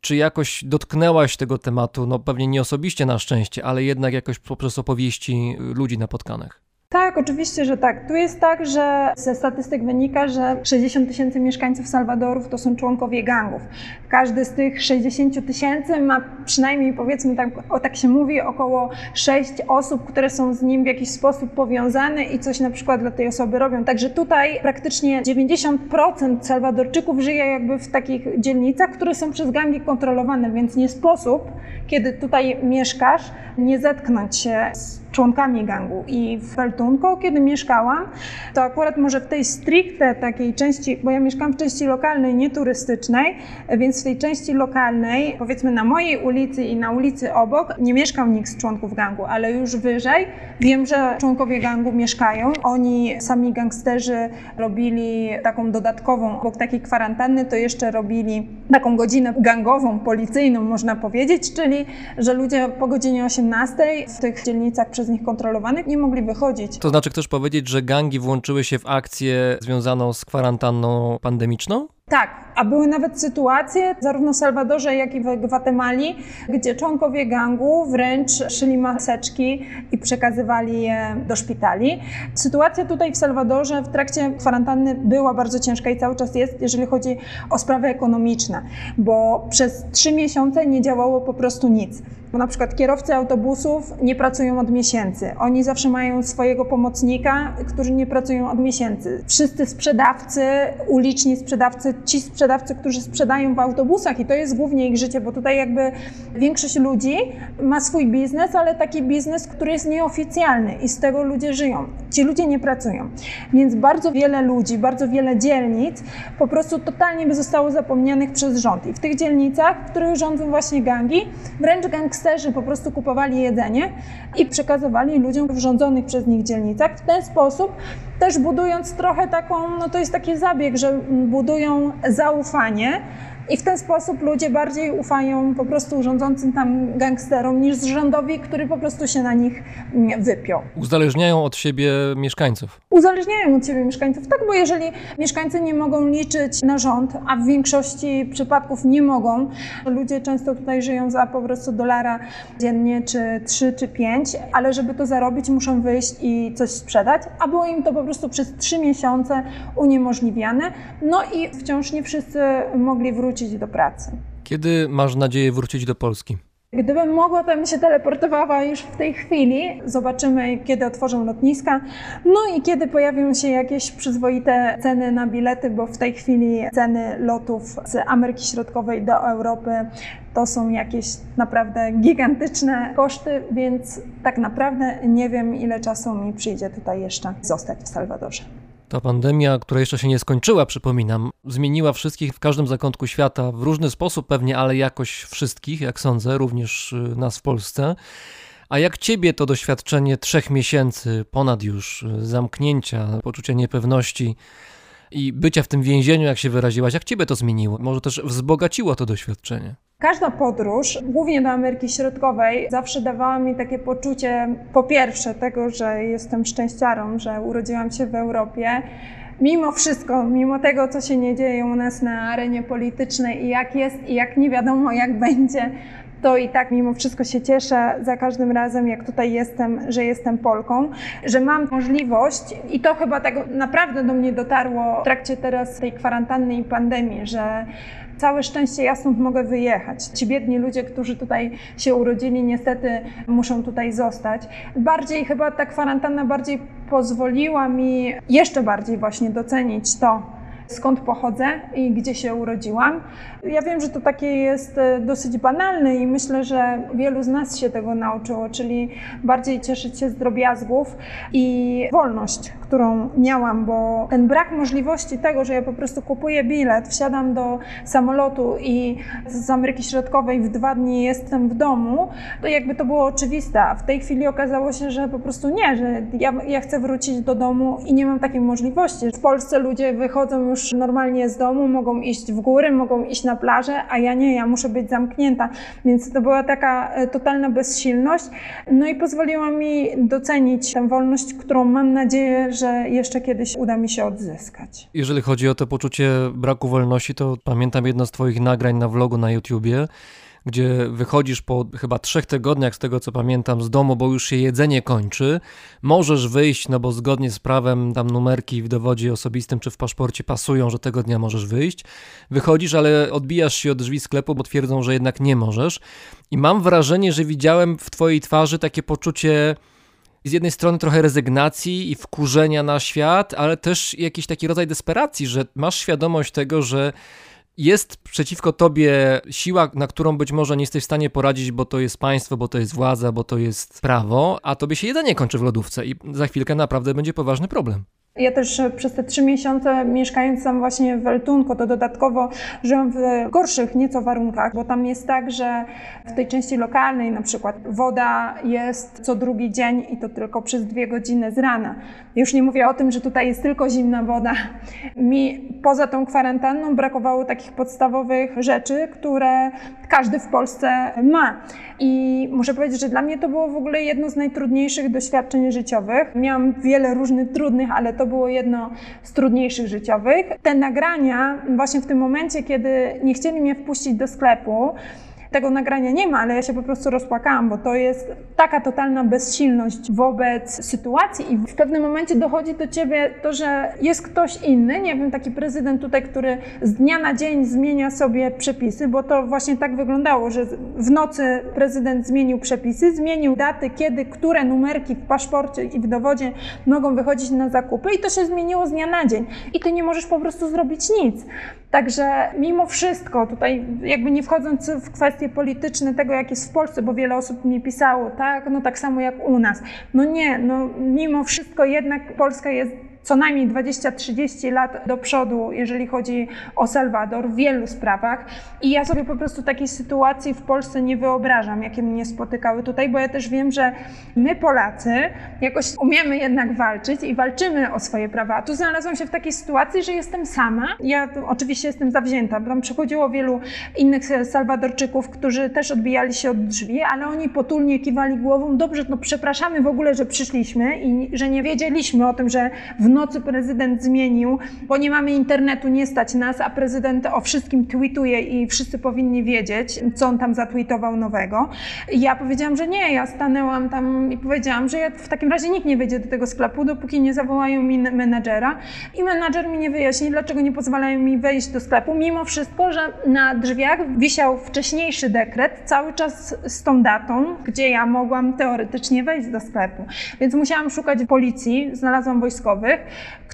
Czy jakoś dotknęłaś tego tematu, no pewnie nie osobiście na szczęście, ale jednak jakoś poprzez opowieści ludzi napotkanych? Tak, oczywiście, że tak. Tu jest tak, że ze statystyk wynika, że 60 tysięcy mieszkańców Salwadorów to są członkowie gangów. Każdy z tych 60 tysięcy ma przynajmniej, powiedzmy tak, o tak się mówi, około 6 osób, które są z nim w jakiś sposób powiązane i coś na przykład dla tej osoby robią. Także tutaj praktycznie 90% Salwadorczyków żyje jakby w takich dzielnicach, które są przez gangi kontrolowane, więc nie sposób, kiedy tutaj mieszkasz, nie zetknąć się z członkami gangu. I w Peltunko, kiedy mieszkałam, to akurat może w tej stricte takiej części, bo ja mieszkam w części lokalnej, nie turystycznej, więc w tej części lokalnej, powiedzmy na mojej ulicy i na ulicy obok, nie mieszkał nikt z członków gangu, ale już wyżej wiem, że członkowie gangu mieszkają. Oni, sami gangsterzy, robili taką dodatkową, obok takiej kwarantanny, to jeszcze robili taką godzinę gangową, policyjną, można powiedzieć, czyli że ludzie po godzinie 18 w tych dzielnicach przez nich kontrolowanych nie mogli wychodzić. To znaczy chcesz powiedzieć, że gangi włączyły się w akcję związaną z kwarantanną pandemiczną? Tak, a były nawet sytuacje, zarówno w Salwadorze, jak i w Gwatemali, gdzie członkowie gangu wręcz szyli maseczki i przekazywali je do szpitali. Sytuacja tutaj w Salwadorze w trakcie kwarantanny była bardzo ciężka i cały czas jest, jeżeli chodzi o sprawy ekonomiczne, bo przez trzy miesiące nie działało po prostu nic. Bo na przykład kierowcy autobusów nie pracują od miesięcy. Oni zawsze mają swojego pomocnika, którzy nie pracują od miesięcy. Wszyscy sprzedawcy, uliczni sprzedawcy ci sprzedawcy, którzy sprzedają w autobusach i to jest głównie ich życie, bo tutaj jakby większość ludzi ma swój biznes, ale taki biznes, który jest nieoficjalny i z tego ludzie żyją. Ci ludzie nie pracują. Więc bardzo wiele ludzi, bardzo wiele dzielnic po prostu totalnie by zostało zapomnianych przez rząd. I w tych dzielnicach, w których rządzą właśnie gangi, wręcz gangsterzy po prostu kupowali jedzenie i przekazywali ludziom w rządzonych przez nich dzielnicach. W ten sposób też budując trochę taką, no to jest taki zabieg, że budują zaufanie i w ten sposób ludzie bardziej ufają po prostu rządzącym tam gangsterom niż rządowi, który po prostu się na nich mm, wypiął. Uzależniają od siebie mieszkańców. Uzależniają od siebie mieszkańców, tak, bo jeżeli mieszkańcy nie mogą liczyć na rząd, a w większości przypadków nie mogą, ludzie często tutaj żyją za po prostu dolara dziennie, czy trzy, czy pięć, ale żeby to zarobić, muszą wyjść i coś sprzedać, a było im to po prostu przez trzy miesiące uniemożliwiane, no i wciąż nie wszyscy mogli wrócić wrócić do pracy. Kiedy masz nadzieję wrócić do Polski? Gdybym mogła, to bym się teleportowała już w tej chwili. Zobaczymy, kiedy otworzą lotniska, no i kiedy pojawią się jakieś przyzwoite ceny na bilety, bo w tej chwili ceny lotów z Ameryki Środkowej do Europy to są jakieś naprawdę gigantyczne koszty, więc tak naprawdę nie wiem, ile czasu mi przyjdzie tutaj jeszcze zostać w Salwadorze. Ta pandemia, która jeszcze się nie skończyła, przypominam, zmieniła wszystkich w każdym zakątku świata w różny sposób pewnie, ale jakoś wszystkich, jak sądzę, również y, nas w Polsce. A jak ciebie to doświadczenie trzech miesięcy, ponad już y, zamknięcia, poczucia niepewności i bycia w tym więzieniu, jak się wyraziłaś, jak ciebie to zmieniło? Może też wzbogaciło to doświadczenie? Każda podróż, głównie do Ameryki Środkowej, zawsze dawała mi takie poczucie, po pierwsze, tego, że jestem szczęściarą, że urodziłam się w Europie. Mimo wszystko, mimo tego, co się nie dzieje u nas na arenie politycznej i jak jest, i jak nie wiadomo, jak będzie, to i tak mimo wszystko się cieszę za każdym razem, jak tutaj jestem, że jestem Polką, że mam możliwość i to chyba tak naprawdę do mnie dotarło w trakcie teraz tej kwarantanny i pandemii, że całe szczęście ja stąd mogę wyjechać. Ci biedni ludzie, którzy tutaj się urodzili, niestety muszą tutaj zostać. Bardziej chyba ta kwarantanna bardziej pozwoliła mi jeszcze bardziej właśnie docenić to, skąd pochodzę i gdzie się urodziłam. Ja wiem, że to takie jest e, dosyć banalne i myślę, że wielu z nas się tego nauczyło, czyli bardziej cieszyć się z drobiazgów i wolność, którą miałam, bo ten brak możliwości tego, że ja po prostu kupuję bilet, wsiadam do samolotu i z Ameryki Środkowej w dwa dni jestem w domu, to jakby to było oczywiste. A w tej chwili okazało się, że po prostu nie, że ja, ja chcę wrócić do domu i nie mam takiej możliwości. W Polsce ludzie wychodzą już normalnie z domu, mogą iść w góry, mogą iść na plażę, a ja nie, ja muszę być zamknięta. Więc to była taka e, totalna bezsilność. No i pozwoliła mi docenić tę wolność, którą mam nadzieję, że jeszcze kiedyś uda mi się odzyskać. Jeżeli chodzi o to poczucie braku wolności, to pamiętam jedno z Twoich nagrań na vlogu na YouTubie, gdzie wychodzisz po chyba trzech tygodniach, z tego co pamiętam, z domu, bo już się jedzenie kończy. Możesz wyjść, no bo zgodnie z prawem tam numerki w dowodzie osobistym czy w paszporcie pasują, że tego dnia możesz wyjść. Wychodzisz, ale odbijasz się od drzwi sklepu, bo twierdzą, że jednak nie możesz. I mam wrażenie, że widziałem w Twojej twarzy takie poczucie z jednej strony trochę rezygnacji i wkurzenia na świat, ale też jakiś taki rodzaj desperacji, że masz świadomość tego, że jest przeciwko tobie siła, na którą być może nie jesteś w stanie poradzić, bo to jest państwo, bo to jest władza, bo to jest prawo, a tobie się jedzenie kończy w lodówce i za chwilkę naprawdę będzie poważny problem. Ja też e, przez te trzy miesiące mieszkając tam właśnie w Eltunko, to dodatkowo żyłam w gorszych nieco warunkach, bo tam jest tak, że w tej części lokalnej na przykład woda jest co drugi dzień i to tylko przez dwie godziny z rana. Już nie mówię o tym, że tutaj jest tylko zimna woda. Mi poza tą kwarantanną brakowało takich podstawowych rzeczy, które każdy w Polsce ma. I muszę powiedzieć, że dla mnie to było w ogóle jedno z najtrudniejszych doświadczeń życiowych. Miałam wiele różnych trudnych, ale to było jedno z trudniejszych życiowych. Te nagrania, właśnie w tym momencie, kiedy nie chcieli mnie wpuścić do sklepu, tego nagrania nie ma, ale ja się po prostu rozpłakałam, bo to jest taka totalna bezsilność wobec sytuacji i w pewnym momencie dochodzi do ciebie to, że jest ktoś inny, nie wiem, taki prezydent tutaj, który z dnia na dzień zmienia sobie przepisy, bo to właśnie tak wyglądało, że w nocy prezydent zmienił przepisy, zmienił daty, kiedy, które numerki w paszporcie i w dowodzie mogą wychodzić na zakupy i to się zmieniło z dnia na dzień i ty nie możesz po prostu zrobić nic. Także mimo wszystko, tutaj jakby nie wchodząc w kwestie polityczne tego, jak jest w Polsce, bo wiele osób mi pisało, tak, no tak samo jak u nas. No nie, no mimo wszystko jednak Polska jest co najmniej 20-30 lat do przodu, jeżeli chodzi o Salwador w wielu sprawach. I ja sobie po prostu takiej sytuacji w Polsce nie wyobrażam, jakie mnie spotykały tutaj, bo ja też wiem, że my Polacy jakoś umiemy jednak walczyć i walczymy o swoje prawa. A tu znalazłam się w takiej sytuacji, że jestem sama. Ja oczywiście jestem zawzięta. Tam przychodziło wielu innych Salwadorczyków, którzy też odbijali się od drzwi, ale oni potulnie kiwali głową. Dobrze, no przepraszamy w ogóle, że przyszliśmy i że nie wiedzieliśmy o tym, że w nocy prezydent zmienił, bo nie mamy internetu, nie stać nas, a prezydent o wszystkim tweetuje i wszyscy powinni wiedzieć, co on tam zatweetował nowego. I ja powiedziałam, że nie, ja stanęłam tam i powiedziałam, że ja w takim razie nikt nie wejdzie do tego sklepu, dopóki nie zawołają mi menadżera. I menadżer mi nie wyjaśni, dlaczego nie pozwalają mi wejść do sklepu, mimo wszystko, że na drzwiach wisiał wcześniejszy dekret, cały czas z tą datą, gdzie ja mogłam teoretycznie wejść do sklepu. Więc musiałam szukać policji, znalazłam wojskowych,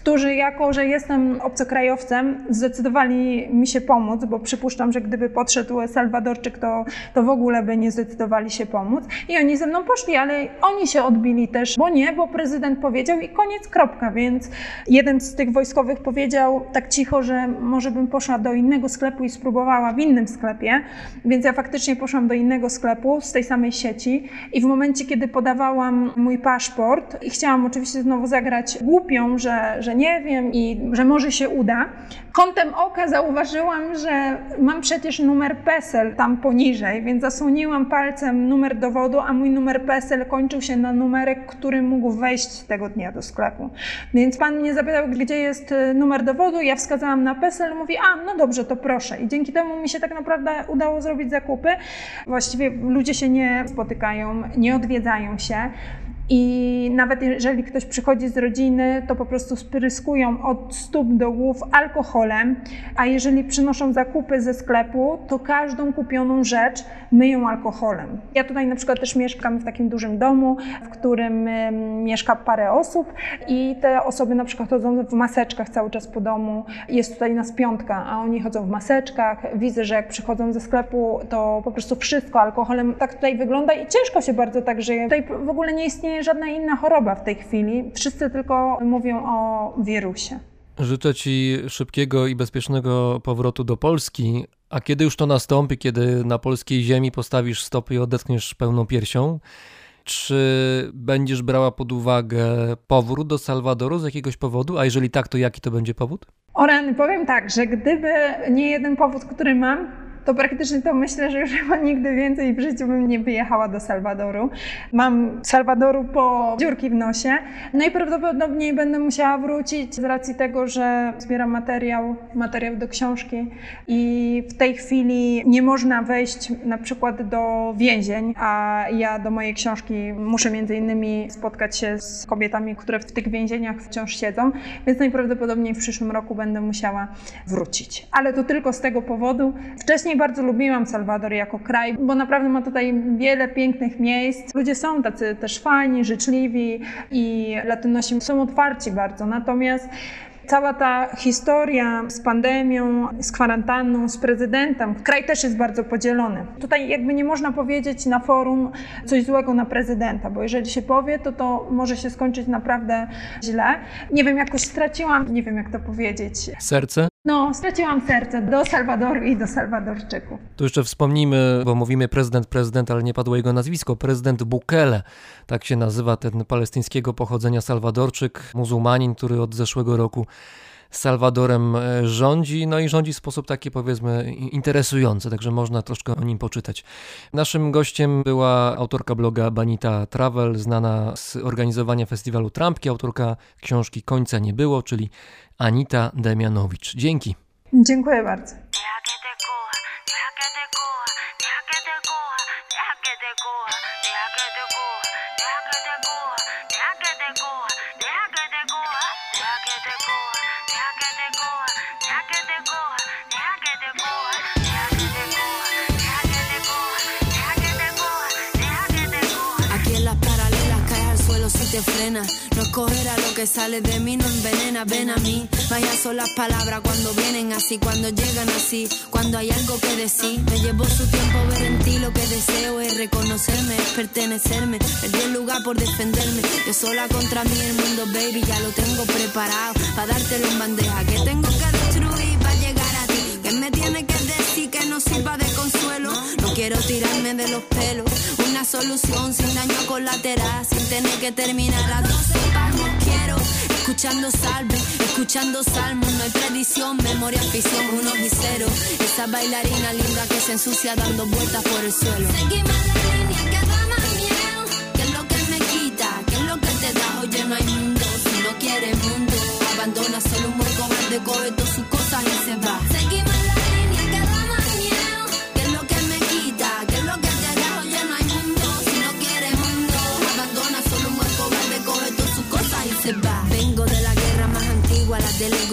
którzy jako, że jestem obcokrajowcem, zdecydowali mi się pomóc, bo przypuszczam, że gdyby podszedł Salwadorczyk, to, to w ogóle by nie zdecydowali się pomóc. I oni ze mną poszli, ale oni się odbili też, bo nie, bo prezydent powiedział i koniec, kropka. Więc jeden z tych wojskowych powiedział tak cicho, że może bym poszła do innego sklepu i spróbowała w innym sklepie. Więc ja faktycznie poszłam do innego sklepu z tej samej sieci i w momencie, kiedy podawałam mój paszport i chciałam oczywiście znowu zagrać głupią, że, że nie wiem i że może się uda. Kątem oka zauważyłam, że mam przecież numer PESEL tam poniżej, więc zasłoniłam palcem numer dowodu, a mój numer PESEL kończył się na numerek, który mógł wejść tego dnia do sklepu. Więc pan mnie zapytał, gdzie jest y, numer dowodu, ja wskazałam na PESEL, mówi, a no dobrze, to proszę. I dzięki temu mi się tak naprawdę udało zrobić zakupy. Właściwie ludzie się nie spotykają, nie odwiedzają się. I nawet jeżeli ktoś przychodzi z rodziny, to po prostu spryskują od stóp do głów alkoholem, a jeżeli przynoszą zakupy ze sklepu, to każdą kupioną rzecz myją alkoholem. Ja tutaj na przykład też mieszkam w takim dużym domu, w którym mieszka parę osób i te osoby na przykład chodzą w maseczkach cały czas po domu. Jest tutaj nas piątka, a oni chodzą w maseczkach. Widzę, że jak przychodzą ze sklepu, to po prostu wszystko alkoholem tak tutaj wygląda i ciężko się bardzo tak żyje. Tutaj w ogóle nie istnieje żadna inna choroba w tej chwili. Wszyscy tylko mówią o wirusie. Życzę Ci szybkiego i bezpiecznego powrotu do Polski. A kiedy już to nastąpi, kiedy na polskiej ziemi postawisz stopy i odetchniesz pełną piersią, czy będziesz brała pod uwagę powrót do Salwadoru z jakiegoś powodu? A jeżeli tak, to jaki to będzie powód? Oren, powiem tak, że gdyby nie jeden powód, który mam, to praktycznie to myślę, że już chyba nigdy więcej w życiu bym nie wyjechała do Salwadoru. Mam Salwadoru po dziurki w nosie. Najprawdopodobniej będę musiała wrócić z racji tego, że zbieram materiał, materiał do książki i w tej chwili nie można wejść na przykład do więzień, a ja do mojej książki muszę między innymi spotkać się z kobietami, które w tych więzieniach wciąż siedzą, więc najprawdopodobniej w przyszłym roku będę musiała wrócić. Ale to tylko z tego powodu. Wcześniej Wcześniej bardzo lubiłam Salwador jako kraj, bo naprawdę ma tutaj wiele pięknych miejsc. Ludzie są tacy też fajni, życzliwi i Latynosi są otwarci bardzo. Natomiast cała ta historia z pandemią, z kwarantanną, z prezydentem, kraj też jest bardzo podzielony. Tutaj jakby nie można powiedzieć na forum coś złego na prezydenta, bo jeżeli się powie, to to może się skończyć naprawdę źle. Nie wiem, jakoś straciłam, nie wiem jak to powiedzieć. Serce? No, straciłam serce do Salwadoru i do Salwadorczyków. Tu jeszcze wspomnimy, bo mówimy prezydent, prezydent, ale nie padło jego nazwisko. Prezydent Bukele, tak się nazywa ten palestyńskiego pochodzenia Salwadorczyk, muzułmanin, który od zeszłego roku Salwadorem e, rządzi, no i rządzi w sposób taki powiedzmy interesujący, także można troszkę o nim poczytać. Naszym gościem była autorka bloga Banita Travel, znana z organizowania festiwalu Trampki, autorka książki Końca nie było, czyli Anita Demianowicz. Dzięki. Dziękuję bardzo. Te frena. No escogerá lo que sale de mí, no envenena, ven a mí. Vaya son las palabras cuando vienen así, cuando llegan así, cuando hay algo que decir. Me llevó su tiempo ver en ti lo que deseo es reconocerme, es pertenecerme. Perdí el lugar por defenderme. Yo sola contra mí el mundo, baby, ya lo tengo preparado. Para dártelo en bandeja, que tengo que destruir para llegar a ti. Que me tiene que no sirva de consuelo. No quiero tirarme de los pelos. Una solución sin daño colateral, sin tener que terminar a 12 palmos. Quiero escuchando salve, escuchando salmos. No hay predicción, memoria, ficción, unos y cero. Esa bailarina linda que se ensucia dando vueltas por el suelo. Seguimos la línea que da más miedo. Que es lo que me quita, que es lo que te da. Oye, no hay mundo si no quieres mundo. Abandona solo un hueco verde, coge todas sus cosas y se va.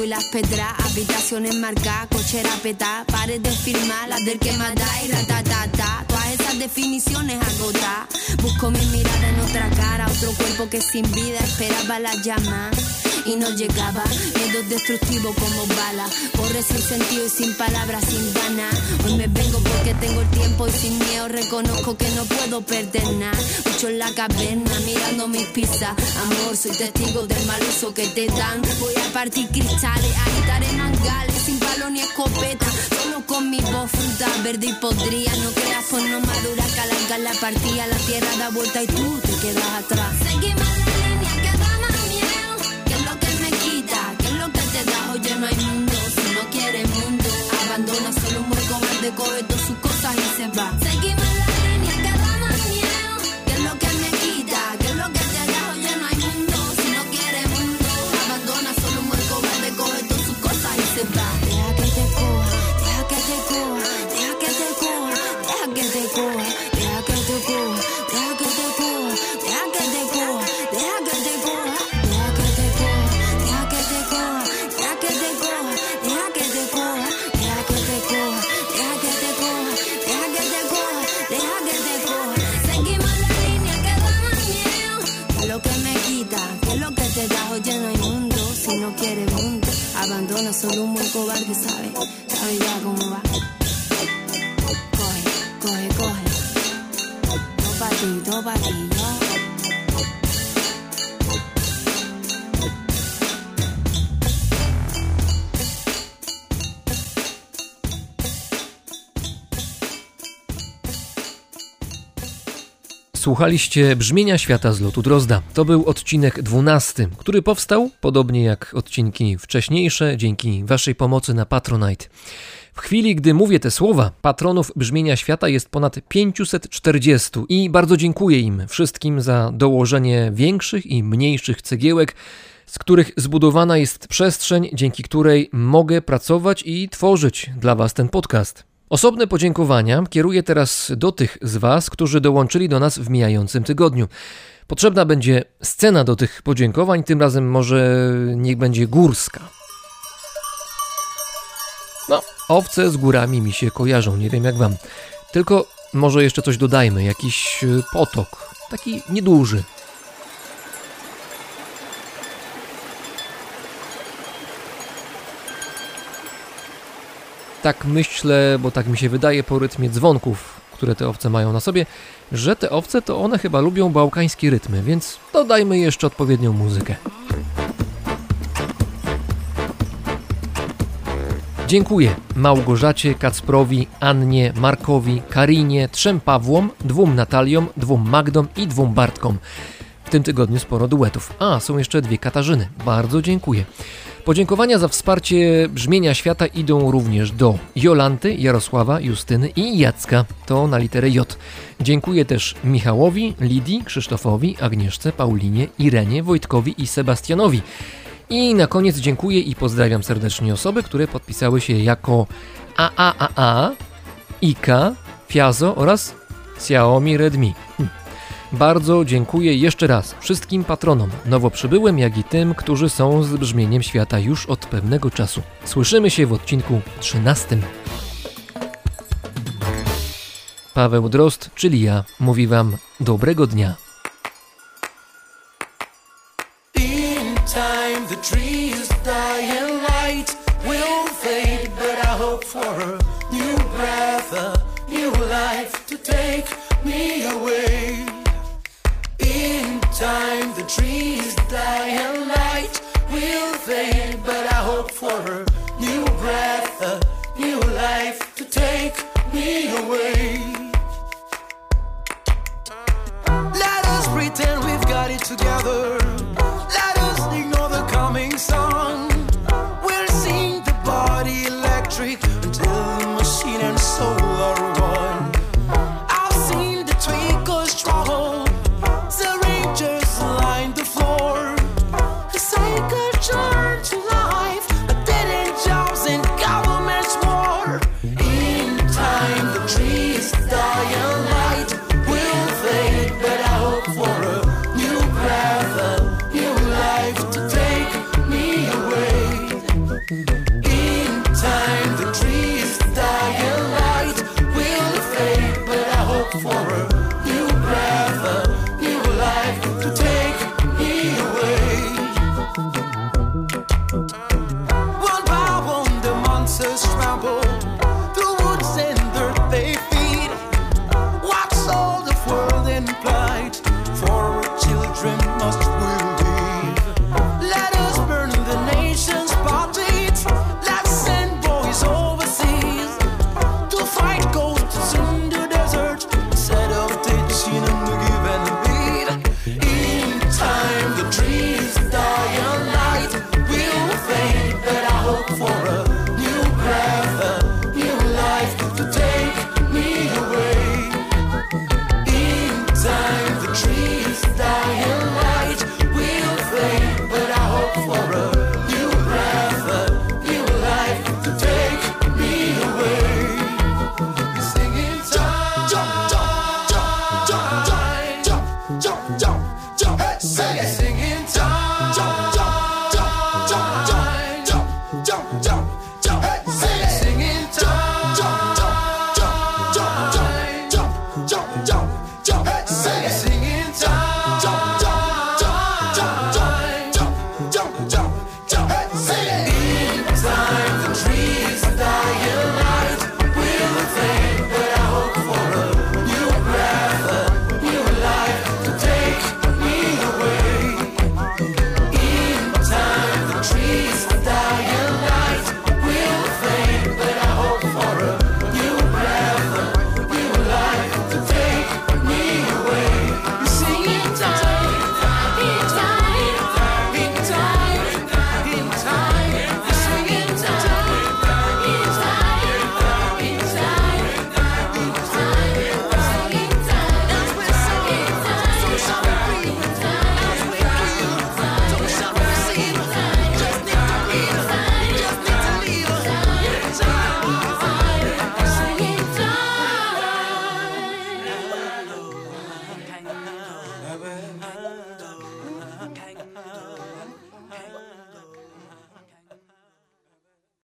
Y las pedras. Habitaciones marcadas, cochera petá. Pares de firmar, las del que da y ratatata. Todas esas definiciones agotadas. Busco mi mirada en otra cara, otro cuerpo que sin vida esperaba la llama y no llegaba. Miedo destructivo como bala. Corre sin sentido y sin palabras, sin ganas. Hoy me vengo porque tengo el tiempo y sin miedo reconozco que no puedo perder nada. Mucho en la caverna mirando mis pizzas. Amor, soy testigo del mal uso que te dan. Voy a partir cristales, agitaré mangales sin palo ni escopeta. Solo con mi voz fruta verde y podría. No creas por no madura alargar la partida. La tierra da vuelta y tú te quedas atrás. Un hueco verde, coge todas sus cosas y se va. Solo un buen cobarde, sabe, sabe ya cómo va. Coge, coge, coge, todo pa' ti, todo pa' ti, Słuchaliście brzmienia świata z lotu Drozda. To był odcinek 12, który powstał, podobnie jak odcinki wcześniejsze, dzięki Waszej pomocy na Patronite. W chwili, gdy mówię te słowa, patronów brzmienia świata jest ponad 540 i bardzo dziękuję im wszystkim za dołożenie większych i mniejszych cegiełek, z których zbudowana jest przestrzeń, dzięki której mogę pracować i tworzyć dla Was ten podcast. Osobne podziękowania kieruję teraz do tych z Was, którzy dołączyli do nas w mijającym tygodniu. Potrzebna będzie scena do tych podziękowań, tym razem może niech będzie górska. No, owce z górami mi się kojarzą, nie wiem jak Wam. Tylko może jeszcze coś dodajmy, jakiś y, potok, taki nieduży. Tak myślę, bo tak mi się wydaje po rytmie dzwonków, które te owce mają na sobie, że te owce to one chyba lubią bałkańskie rytmy, więc dodajmy jeszcze odpowiednią muzykę. Dziękuję Małgorzacie, Kacprowi, Annie, Markowi, Karinie, trzem Pawłom, dwóm Nataliom, dwóm Magdom i dwóm Bartkom. W tym tygodniu sporo duetów. A, są jeszcze dwie Katarzyny. Bardzo dziękuję. Podziękowania za wsparcie brzmienia świata idą również do Jolanty, Jarosława, Justyny i Jacka. To na literę J. Dziękuję też Michałowi, Lidii, Krzysztofowi, Agnieszce, Paulinie, Irenie, Wojtkowi i Sebastianowi. I na koniec dziękuję i pozdrawiam serdecznie osoby, które podpisały się jako AAAA, Ika, Fiazo oraz Xiaomi Redmi. Bardzo dziękuję jeszcze raz wszystkim patronom, nowo przybyłym, jak i tym, którzy są z brzmieniem świata już od pewnego czasu. Słyszymy się w odcinku 13. Paweł Drozd, czyli ja, mówi Wam dobrego dnia. Fade, but I hope for a new breath, a new life to take me away. Let us pretend we've got it together. Let us ignore the coming sun.